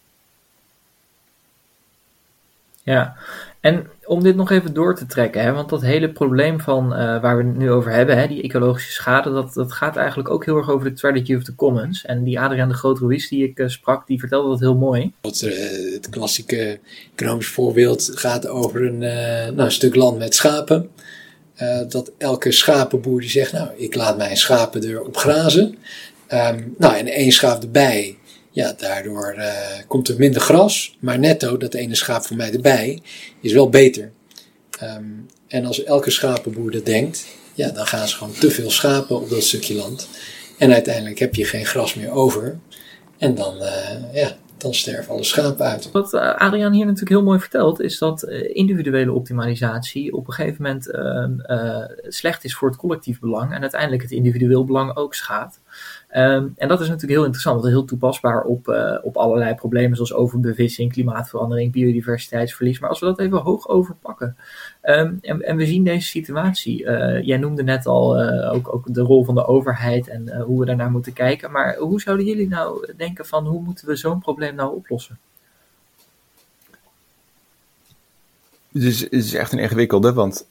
Ja, en om dit nog even door te trekken, hè, want dat hele probleem van uh, waar we het nu over hebben, hè, die ecologische schade, dat, dat gaat eigenlijk ook heel erg over de tragedy of the commons. En die Adriaan de Groot Ruiz die ik uh, sprak, die vertelde dat heel mooi. Uh, het klassieke economisch voorbeeld gaat over een, nou, een stuk land met schapen. dat elke schapenboer die zegt, nou, ik laat mijn schapen erop grazen. Um, nou, en één schaap erbij, ja, daardoor uh, komt er minder gras, maar netto, dat ene schaap voor mij erbij, is wel beter. Um, en als elke schapenboer dat denkt, ja, dan gaan ze gewoon te veel schapen op dat stukje land. En uiteindelijk heb je geen gras meer over. En dan, uh, ja, dan sterven alle schapen uit. Wat uh, Adriaan hier natuurlijk heel mooi vertelt, is dat individuele optimalisatie op een gegeven moment uh, slecht is voor het collectief belang en uiteindelijk het individueel belang ook schaadt. Um, en dat is natuurlijk heel interessant, heel toepasbaar op, uh, op allerlei problemen zoals overbevissing, klimaatverandering, biodiversiteitsverlies. Maar als we dat even hoog overpakken um, en, en, we zien deze situatie, uh, jij noemde net al uh, ook, ook de rol van de overheid en hoe we daarnaar moeten kijken. Maar hoe zouden jullie nou denken van hoe moeten we zo'n probleem nou oplossen? Het is, het is echt een ingewikkelde, want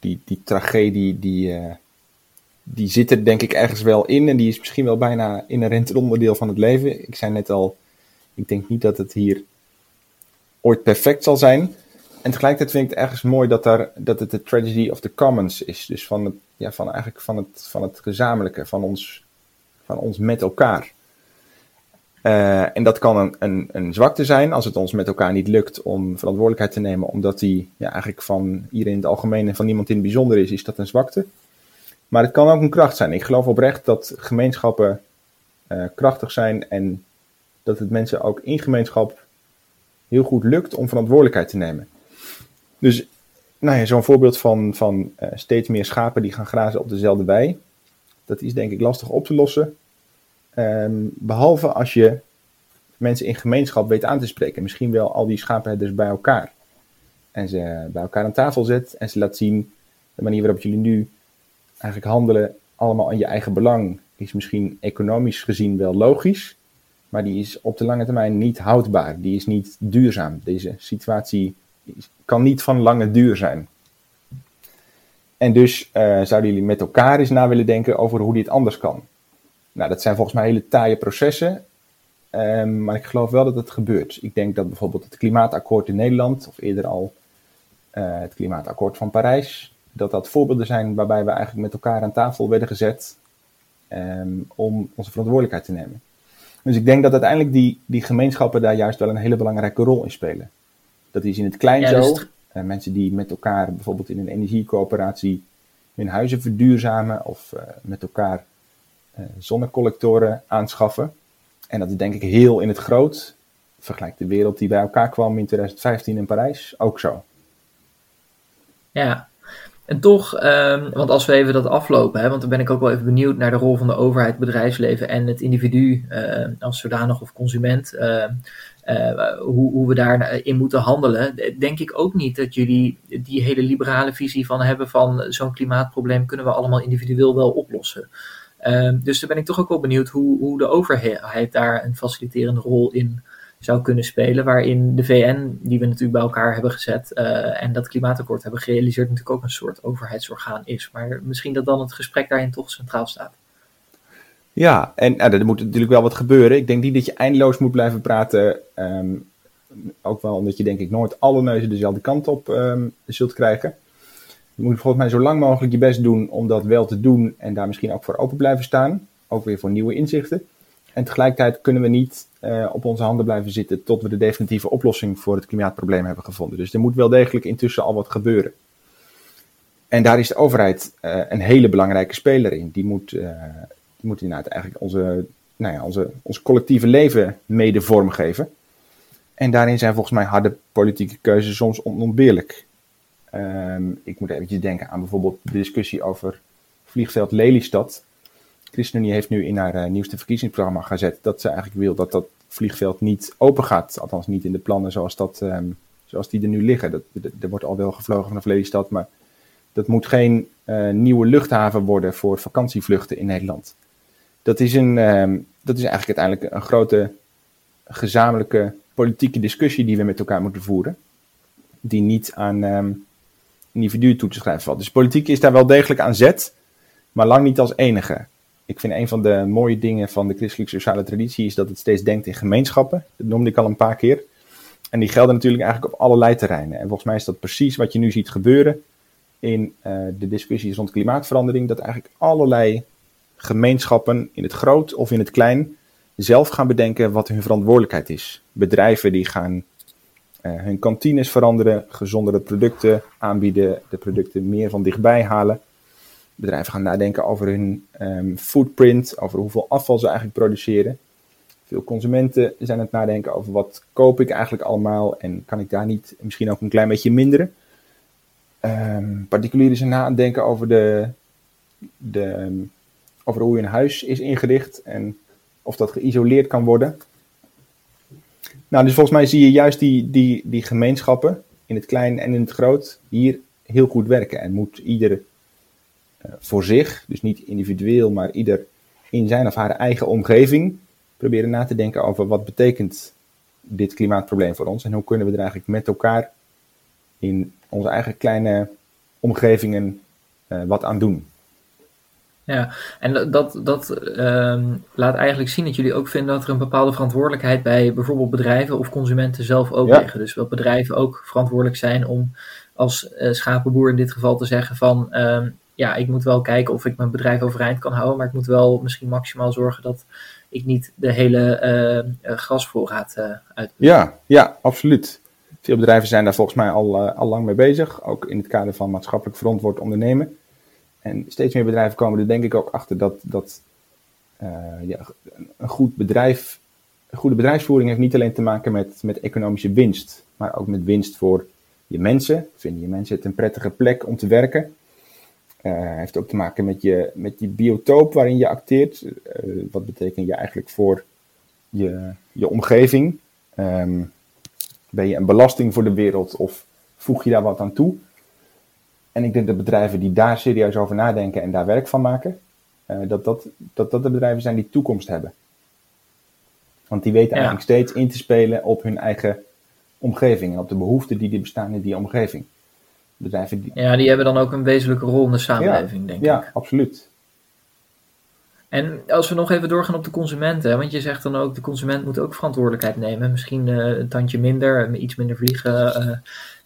die, die tragedie die die zit er denk ik ergens wel in en die is misschien wel bijna inherent onderdeel van het leven. Ik zei net al, ik denk niet dat het hier ooit perfect zal zijn. En tegelijkertijd vind ik het ergens mooi dat, daar, dat het de tragedy of the commons is. Dus van het, ja, van eigenlijk van het, van het gezamenlijke, van ons, van ons met elkaar. Uh, en dat kan een, een, een zwakte zijn als het ons met elkaar niet lukt om verantwoordelijkheid te nemen, omdat die ja, eigenlijk van iedereen in het algemeen en van niemand in het bijzonder is, is dat een zwakte. Maar het kan ook een kracht zijn. Ik geloof oprecht dat gemeenschappen uh, krachtig zijn en dat het mensen ook in gemeenschap heel goed lukt om verantwoordelijkheid te nemen. Dus nou ja, zo'n voorbeeld van, van uh, steeds meer schapen die gaan grazen op dezelfde wei, dat is denk ik lastig op te lossen. Um, behalve als je mensen in gemeenschap weet aan te spreken. Misschien wel al die schapenherders bij elkaar. En ze bij elkaar aan tafel zet en ze laat zien de manier waarop jullie nu eigenlijk handelen, allemaal aan je eigen belang, is misschien economisch gezien wel logisch. Maar die is op de lange termijn niet houdbaar. Die is niet duurzaam. Deze situatie kan niet van lange duur zijn. En dus uh, zouden jullie met elkaar eens na willen denken over hoe dit anders kan. Nou, dat zijn volgens mij hele taaie processen. Um, maar ik geloof wel dat het gebeurt. Ik denk dat bijvoorbeeld het klimaatakkoord in Nederland, of eerder al uh, het klimaatakkoord van Parijs, dat dat voorbeelden zijn waarbij we eigenlijk met elkaar aan tafel werden gezet um, om onze verantwoordelijkheid te nemen. Dus ik denk dat uiteindelijk die, die gemeenschappen daar juist wel een hele belangrijke rol in spelen. Dat is in het klein ja, zo. Dus uh, mensen die met elkaar bijvoorbeeld in een energiecoöperatie hun huizen verduurzamen of uh, met elkaar uh, zonnecollectoren aanschaffen. En dat is denk ik heel in het groot. Vergelijk de wereld die bij elkaar kwam in 2015 in Parijs ook zo. Ja, en toch, um, want als we even dat aflopen, hè, want dan ben ik ook wel even benieuwd naar de rol van de overheid, bedrijfsleven en het individu uh, als zodanig of consument. Uh, uh, hoe, hoe we daarin moeten handelen. Denk ik ook niet dat jullie die hele liberale visie van hebben van zo'n klimaatprobleem kunnen we allemaal individueel wel oplossen. dus daar ben ik toch ook wel benieuwd hoe, hoe de overheid daar een faciliterende rol in zou kunnen spelen. Waarin de VN, die we natuurlijk bij elkaar hebben gezet uh, en dat klimaatakkoord hebben gerealiseerd, natuurlijk ook een soort overheidsorgaan is. Maar misschien dat dan het gesprek daarin toch centraal staat. Ja, en nou, er moet natuurlijk wel wat gebeuren. Ik denk niet dat je eindeloos moet blijven praten. Um, ook wel omdat je denk ik nooit alle neuzen dezelfde kant op um, zult krijgen. Je moet volgens mij zo lang mogelijk je best doen om dat wel te doen en daar misschien ook voor open blijven staan. Ook weer voor nieuwe inzichten. En tegelijkertijd kunnen we niet uh, op onze handen blijven zitten tot we de definitieve oplossing voor het klimaatprobleem hebben gevonden. Dus er moet wel degelijk intussen al wat gebeuren. En daar is de overheid uh, een hele belangrijke speler in. Die moet, uh, die moet inderdaad eigenlijk onze, nou ja, onze, ons collectieve leven mede vormgeven. En daarin zijn volgens mij harde politieke keuzes soms onontbeerlijk. Um, ik moet eventjes denken aan bijvoorbeeld de discussie over vliegveld Lelystad. ChristenUnie heeft nu in haar uh, nieuwste verkiezingsprogramma gezet dat ze eigenlijk wil dat dat vliegveld niet open gaat. Althans niet in de plannen zoals, dat, um, zoals die er nu liggen. Dat, er wordt al wel gevlogen vanaf Lelystad, maar dat moet geen uh, nieuwe luchthaven worden voor vakantievluchten in Nederland. Dat is, een, um, dat is eigenlijk uiteindelijk een grote gezamenlijke politieke discussie die we met elkaar moeten voeren. Die niet aan um, individuen toe te schrijven valt. Dus politiek is daar wel degelijk aan zet, maar lang niet als enige ik vind een van de mooie dingen van de christelijke sociale traditie is dat het steeds denkt in gemeenschappen. Dat noemde ik al een paar keer. En die gelden natuurlijk eigenlijk op allerlei terreinen. En volgens mij is dat precies wat je nu ziet gebeuren in uh, de discussies rond klimaatverandering. Dat eigenlijk allerlei gemeenschappen in het groot of in het klein zelf gaan bedenken wat hun verantwoordelijkheid is. Bedrijven die gaan uh, hun kantines veranderen, gezondere producten aanbieden, de producten meer van dichtbij halen bedrijven gaan nadenken over hun um, footprint, over hoeveel afval ze eigenlijk produceren. Veel consumenten zijn aan het nadenken over wat koop ik eigenlijk allemaal en kan ik daar niet misschien ook een klein beetje minderen. Um, particulieren zijn na aan het denken over, de, de, over hoe hun huis is ingericht en of dat geïsoleerd kan worden. Nou, dus volgens mij zie je juist die, die, die gemeenschappen in het klein en in het groot hier heel goed werken. En moet iedere voor zich, dus niet individueel, maar ieder in zijn of haar eigen omgeving, proberen na te denken over wat betekent dit klimaatprobleem voor ons en hoe kunnen we er eigenlijk met elkaar in onze eigen kleine omgevingen uh, wat aan doen. Ja, en dat, dat um, laat eigenlijk zien dat jullie ook vinden dat er een bepaalde verantwoordelijkheid bij bijvoorbeeld bedrijven of consumenten zelf ook ja. liggen. Dus dat bedrijven ook verantwoordelijk zijn om als uh, schapenboer in dit geval te zeggen van um, ja, ik moet wel kijken of ik mijn bedrijf overeind kan houden. Maar ik moet wel misschien maximaal zorgen dat ik niet de hele uh, grasvoorraad uh, uit. Ja, ja, absoluut. Veel bedrijven zijn daar volgens mij al, al lang mee bezig. Ook in het kader van maatschappelijk verantwoord ondernemen. En steeds meer bedrijven komen er denk ik ook achter dat, dat ja, een goed bedrijf goede bedrijfsvoering heeft niet alleen te maken met, met economische winst, maar ook met winst voor je mensen. Vinden je mensen het een prettige plek om te werken? Uh, heeft ook te maken met je, met die biotoop waarin je acteert. Uh, wat betekent je eigenlijk voor je, je omgeving? Um, ben je een belasting voor de wereld of voeg je daar wat aan toe? En ik denk dat bedrijven die daar serieus over nadenken en daar werk van maken, uh, dat, dat, dat dat de bedrijven zijn die toekomst hebben. Want die weten ja. eigenlijk steeds in te spelen op hun eigen omgeving en op de behoeften die, die bestaan in die omgeving. Bedrijven die... Ja, die hebben dan ook een wezenlijke rol in de samenleving, ja, denk ja, ik. Ja, absoluut. En als we nog even doorgaan op de consumenten, want je zegt dan ook, de consument moet ook verantwoordelijkheid nemen. Misschien uh, een tandje minder, iets minder vliegen. Uh,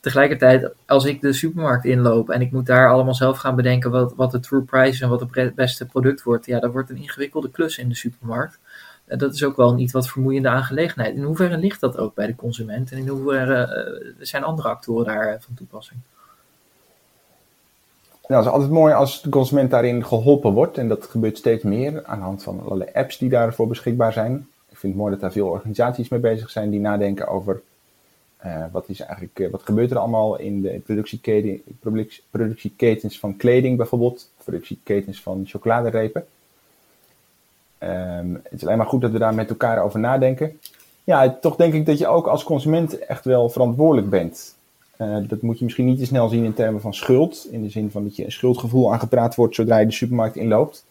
tegelijkertijd, als ik de supermarkt inloop en ik moet daar allemaal zelf gaan bedenken wat, wat de true price is en wat het beste product wordt, ja, dat wordt een ingewikkelde klus in de supermarkt. Dat is ook wel een iets wat vermoeiende aangelegenheid. In hoeverre ligt dat ook bij de consument en in hoeverre zijn andere actoren daar van toepassing? Nou, het is altijd mooi als de consument daarin geholpen wordt. En dat gebeurt steeds meer aan de hand van allerlei apps die daarvoor beschikbaar zijn. Ik vind het mooi dat daar veel organisaties mee bezig zijn die nadenken over uh, wat, is eigenlijk, uh, wat gebeurt er allemaal in de productieketen, productieketens van kleding bijvoorbeeld, productieketens van chocoladerepen. Um, het is alleen maar goed dat we daar met elkaar over nadenken. Ja, toch denk ik dat je ook als consument echt wel verantwoordelijk bent. Uh, dat moet je misschien niet te snel zien in termen van schuld. In de zin van dat je een schuldgevoel aangepraat wordt zodra je de supermarkt inloopt.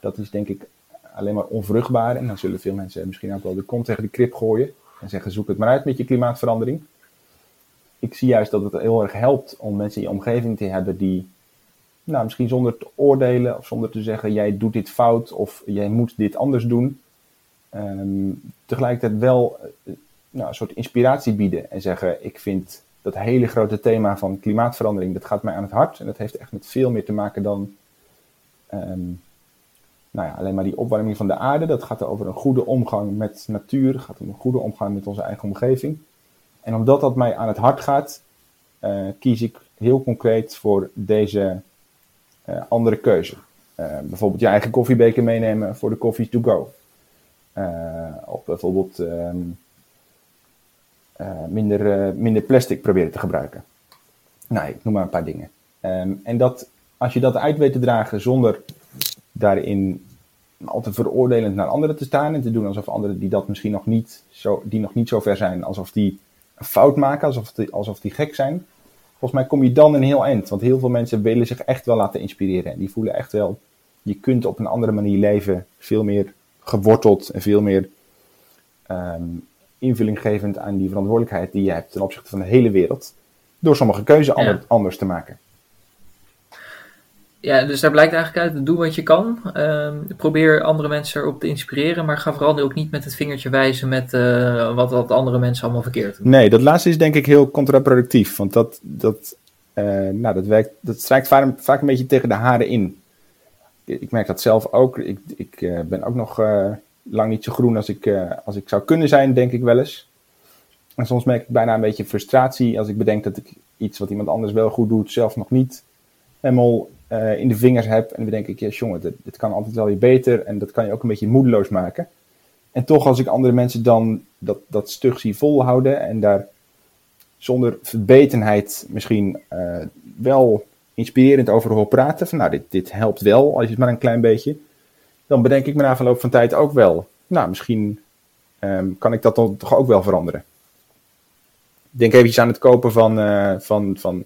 Dat is denk ik alleen maar onvruchtbaar. En dan zullen veel mensen misschien ook wel de kont tegen de krip gooien. En zeggen zoek het maar uit met je klimaatverandering. Ik zie juist dat het heel erg helpt om mensen in je omgeving te hebben die, nou, misschien zonder te oordelen of zonder te zeggen jij doet dit fout of jij moet dit anders doen. Um, tegelijkertijd wel nou, een soort inspiratie bieden en zeggen ik vind dat hele grote thema van klimaatverandering, dat gaat mij aan het hart. En dat heeft echt met veel meer te maken dan um, nou ja, alleen maar die opwarming van de aarde. Dat gaat over een goede omgang met natuur, gaat om een goede omgang met onze eigen omgeving. En omdat dat mij aan het hart gaat, uh, kies ik heel concreet voor deze uh, andere keuze. Uh, bijvoorbeeld je eigen koffiebeker meenemen voor de coffee to go. of bijvoorbeeld uh, minder, uh, minder plastic proberen te gebruiken. Nou, ik noem maar een paar dingen. Um, en dat, als je dat uit weet te dragen zonder daarin al te veroordelend naar anderen te staan en te doen alsof anderen die dat misschien nog niet zo, die nog niet zo ver zijn, alsof die een fout maken, alsof die, alsof die gek zijn. Volgens mij kom je dan een heel eind. Want heel veel mensen willen zich echt wel laten inspireren. En die voelen echt wel, je kunt op een andere manier leven. Veel meer geworteld en veel meer um, invulling gevend aan die verantwoordelijkheid die je hebt ten opzichte van de hele wereld. Door sommige keuzes ja. anders te maken. Ja, dus daar blijkt eigenlijk uit, doe wat je kan. Uh, probeer andere mensen erop te inspireren, maar ga vooral ook niet met het vingertje wijzen met uh, wat, wat andere mensen allemaal verkeerd doen. Nee, dat laatste is denk ik heel contraproductief, want dat, dat, uh, nou, dat, werkt, dat strijkt vaak, vaak een beetje tegen de haren in. Ik, ik merk dat zelf ook. Ik, ik uh, ben ook nog lang niet zo groen als ik, als ik zou kunnen zijn, denk ik wel eens. En soms merk ik bijna een beetje frustratie als ik bedenk dat ik iets wat iemand anders wel goed doet, zelf nog niet helemaal uh, in de vingers heb. En dan denk ik, ja, jongen, dit, kan altijd wel weer beter. En dat kan je ook een beetje moedeloos maken. En toch, als ik andere mensen dan dat, dat stug zie volhouden en daar zonder verbetenheid misschien uh, wel inspirerend over hoor praten. Van nou, dit, dit helpt wel, als je het maar een klein beetje. Dan bedenk ik me na verloop van tijd ook wel. Nou, misschien um, kan ik dat dan toch ook wel veranderen. Denk eventjes aan het kopen van, uh, van, van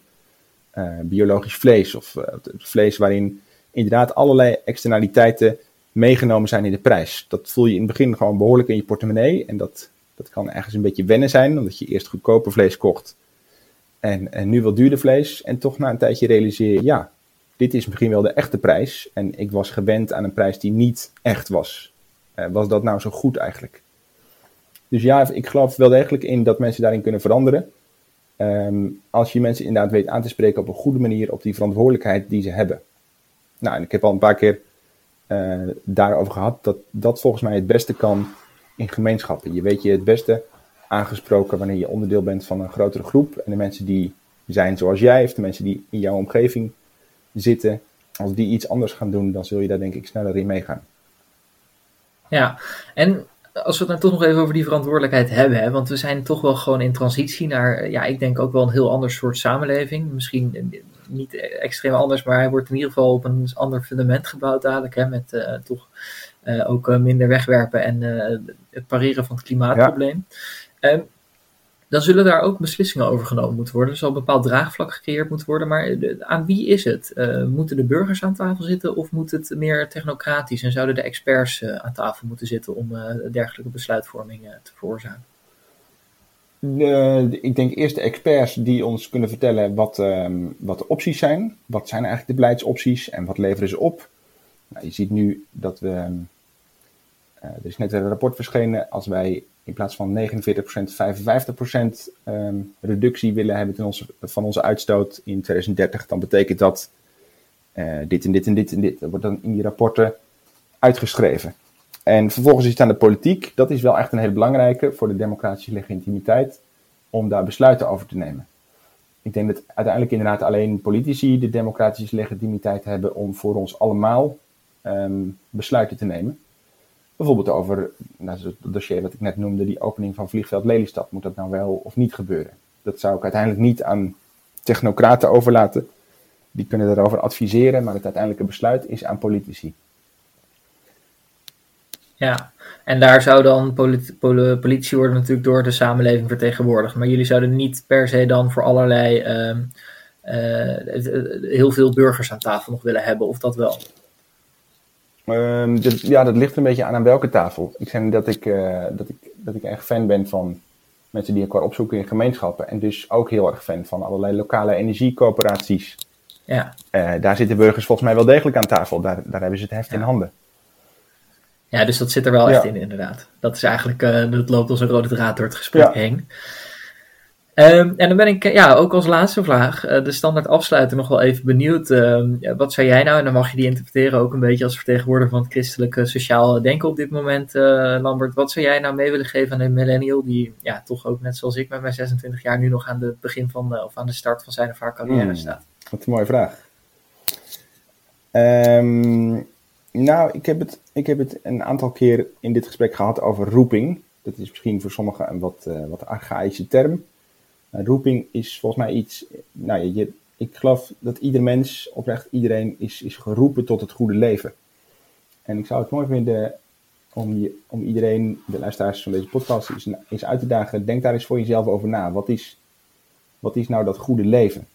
uh, biologisch vlees of uh, vlees waarin inderdaad allerlei externaliteiten meegenomen zijn in de prijs. Dat voel je in het begin gewoon behoorlijk in je portemonnee en dat, dat kan ergens een beetje wennen zijn, omdat je eerst goedkoper vlees kocht en, en nu wat duurder vlees en toch na een tijdje realiseer je, ja, dit is misschien wel de echte prijs en ik was gewend aan een prijs die niet echt was. Uh, was dat nou zo goed eigenlijk? Dus ja, ik geloof wel degelijk in dat mensen daarin kunnen veranderen. Um, als je mensen inderdaad weet aan te spreken op een goede manier op die verantwoordelijkheid die ze hebben. Nou, en ik heb al een paar keer uh, daarover gehad dat dat volgens mij het beste kan in gemeenschappen. Je weet je het beste aangesproken wanneer je onderdeel bent van een grotere groep. En de mensen die zijn zoals jij, of de mensen die in jouw omgeving zitten, als die iets anders gaan doen, dan zul je daar denk ik sneller in meegaan. Ja, en als we het dan toch nog even over die verantwoordelijkheid hebben, hè, want we zijn toch wel gewoon in transitie naar, ja, ik denk ook wel een heel ander soort samenleving. Misschien niet extreem anders, maar hij wordt in ieder geval op een ander fundament gebouwd dadelijk, hè, met uh, toch uh, ook minder wegwerpen en het pareren van het klimaatprobleem. Ja. Ehm, dan zullen daar ook beslissingen over genomen moeten worden. Er zal een bepaald draagvlak gecreëerd moeten worden. Maar aan wie is het? Uh, moeten de burgers aan tafel zitten of moet het meer technocratisch? En zouden de experts uh, aan tafel moeten zitten om dergelijke besluitvorming te veroorzaken? ik denk eerst de experts die ons kunnen vertellen wat, ehm, wat de opties zijn. Wat zijn eigenlijk de beleidsopties en wat leveren ze op? Nou, je ziet nu dat we. er is net een rapport verschenen. Als wij in plaats van 49%, 55% um, reductie willen hebben ten onze, van onze uitstoot in 2030, dan betekent dat uh, dit en dit en dit en dit. Dat wordt dan in die rapporten uitgeschreven. En vervolgens is het aan de politiek, dat is wel echt een hele belangrijke voor de democratische legitimiteit, om daar besluiten over te nemen. Ik denk dat uiteindelijk inderdaad alleen politici de democratische legitimiteit hebben om voor ons allemaal um, besluiten te nemen. Bijvoorbeeld over nou, het dossier dat ik net noemde, die opening van vliegveld Lelystad. Moet dat nou wel of niet gebeuren? Dat zou ik uiteindelijk niet aan technocraten overlaten. Die kunnen daarover adviseren, maar het uiteindelijke besluit is aan politici. Ja, en daar zou dan politici worden natuurlijk door de samenleving vertegenwoordigd. Maar jullie zouden niet per se dan voor allerlei uh, uh, heel veel burgers aan tafel nog willen hebben, of dat wel? Um, ja, dat ligt een beetje aan aan welke tafel. Ik zeg dat ik, uh, dat, ik, dat ik echt fan ben van mensen die elkaar opzoeken in gemeenschappen. En dus ook heel erg fan van allerlei lokale energiecoöperaties. Ja. Uh, daar zitten burgers volgens mij wel degelijk aan tafel. Daar, daar hebben ze het heft in handen. Ja, dus dat zit er wel echt in, inderdaad. Dat is eigenlijk, uh, dat loopt als een rode draad door het gesprek heen. Um, en dan ben ik ja, ook als laatste vraag, uh, de standaard afsluiter, nog wel even benieuwd. Uh, wat zou jij nou, en dan mag je die interpreteren ook een beetje als vertegenwoordiger van het christelijke sociaal denken op dit moment, uh, Lambert. Wat zou jij nou mee willen geven aan een millennial die ja, toch ook net zoals ik met mijn 26 jaar nu nog aan het begin van, of aan de start van zijn of haar carrière hmm, staat? Wat een mooie vraag. Um, nou, ik heb, het, ik heb het een aantal keer in dit gesprek gehad over roeping. Dat is misschien voor sommigen een wat, wat archaïsche term. Nou, roeping is volgens mij iets. Nou, je, ik geloof dat ieder mens, oprecht iedereen, is, is geroepen tot het goede leven. En ik zou het mooi vinden om, je, om iedereen, de luisteraars van deze podcast, eens, eens uit te dagen. Denk daar eens voor jezelf over na. Wat is, wat is nou dat goede leven?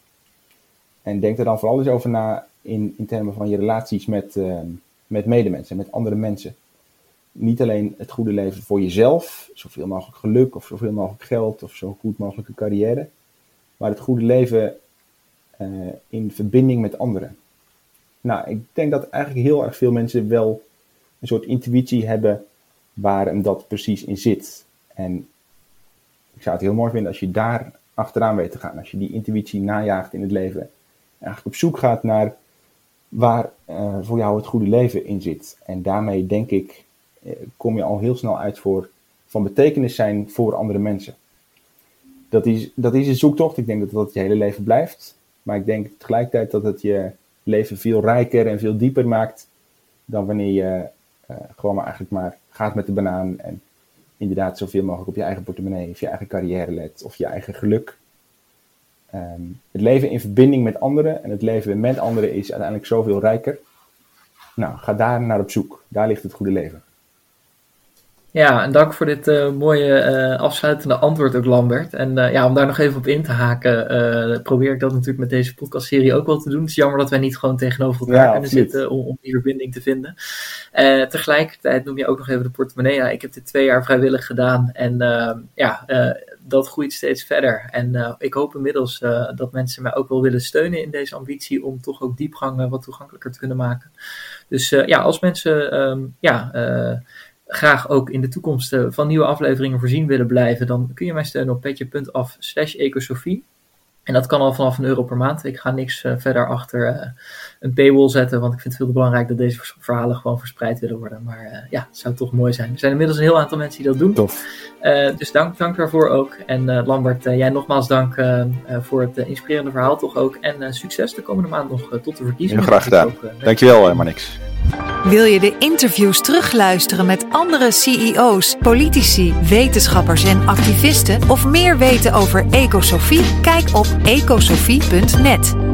En denk er dan vooral eens over na in, in termen van je relaties met, uh, met medemensen, met andere mensen niet alleen het goede leven voor jezelf, zoveel mogelijk geluk of zoveel mogelijk geld of zo goed mogelijke carrière, maar het goede leven uh, in verbinding met anderen. Nou, ik denk dat eigenlijk heel erg veel mensen wel een soort intuïtie hebben waar hem dat precies in zit. En ik zou het heel mooi vinden als je daar achteraan weet te gaan, als je die intuïtie najaagt in het leven, eigenlijk op zoek gaat naar waar uh, voor jou het goede leven in zit. En daarmee denk ik eh, kom je al heel snel uit voor van betekenis zijn voor andere mensen. Dat is, dat is een zoektocht. Ik denk dat dat je hele leven blijft. Maar ik denk tegelijkertijd dat het je leven veel rijker en veel dieper maakt dan wanneer je uh, gewoon maar eigenlijk maar gaat met de banaan en inderdaad zoveel mogelijk op je eigen portemonnee of je eigen carrière let of je eigen geluk. Um, het leven in verbinding met anderen en het leven met anderen is uiteindelijk zoveel rijker. Nou, ga daar naar op zoek. Daar ligt het goede leven. Ja, en dank voor dit uh, mooie uh, afsluitende antwoord ook, Lambert. En uh, ja, om daar nog even op in te haken, probeer ik dat natuurlijk met deze podcastserie ook wel te doen. Het is jammer dat wij niet gewoon tegenover elkaar ja, kunnen zitten om, om, die verbinding te vinden. tegelijkertijd noem je ook nog even de portemonnee. Ja, ik heb dit twee jaar vrijwillig gedaan en ja, dat groeit steeds verder. En ik hoop inmiddels dat mensen mij ook wel willen steunen in deze ambitie om toch ook diepgang wat toegankelijker te kunnen maken. Dus ja, als mensen um, ja graag ook in de toekomst uh, van nieuwe afleveringen voorzien willen blijven, dan kun je mij steunen op petje.af slash ecosofie. En dat kan al vanaf een euro per maand. Ik ga niks uh, verder achter uh, een paywall zetten, want ik vind het veel te belangrijk dat deze verhalen gewoon verspreid willen worden. Maar uh, ja, het zou toch mooi zijn. Er zijn inmiddels een heel aantal mensen die dat doen. Tof. dus dank, dank daarvoor ook. En Lambert, jij nogmaals dank voor het inspirerende verhaal toch ook. En succes de komende maand nog tot de verkiezingen. Heel graag gedaan. Ook, Dankjewel, Manix. Wil je de interviews terugluisteren met andere CEO's, politici, wetenschappers en activisten of meer weten over Ecosofie? Kijk op ecosofie.net.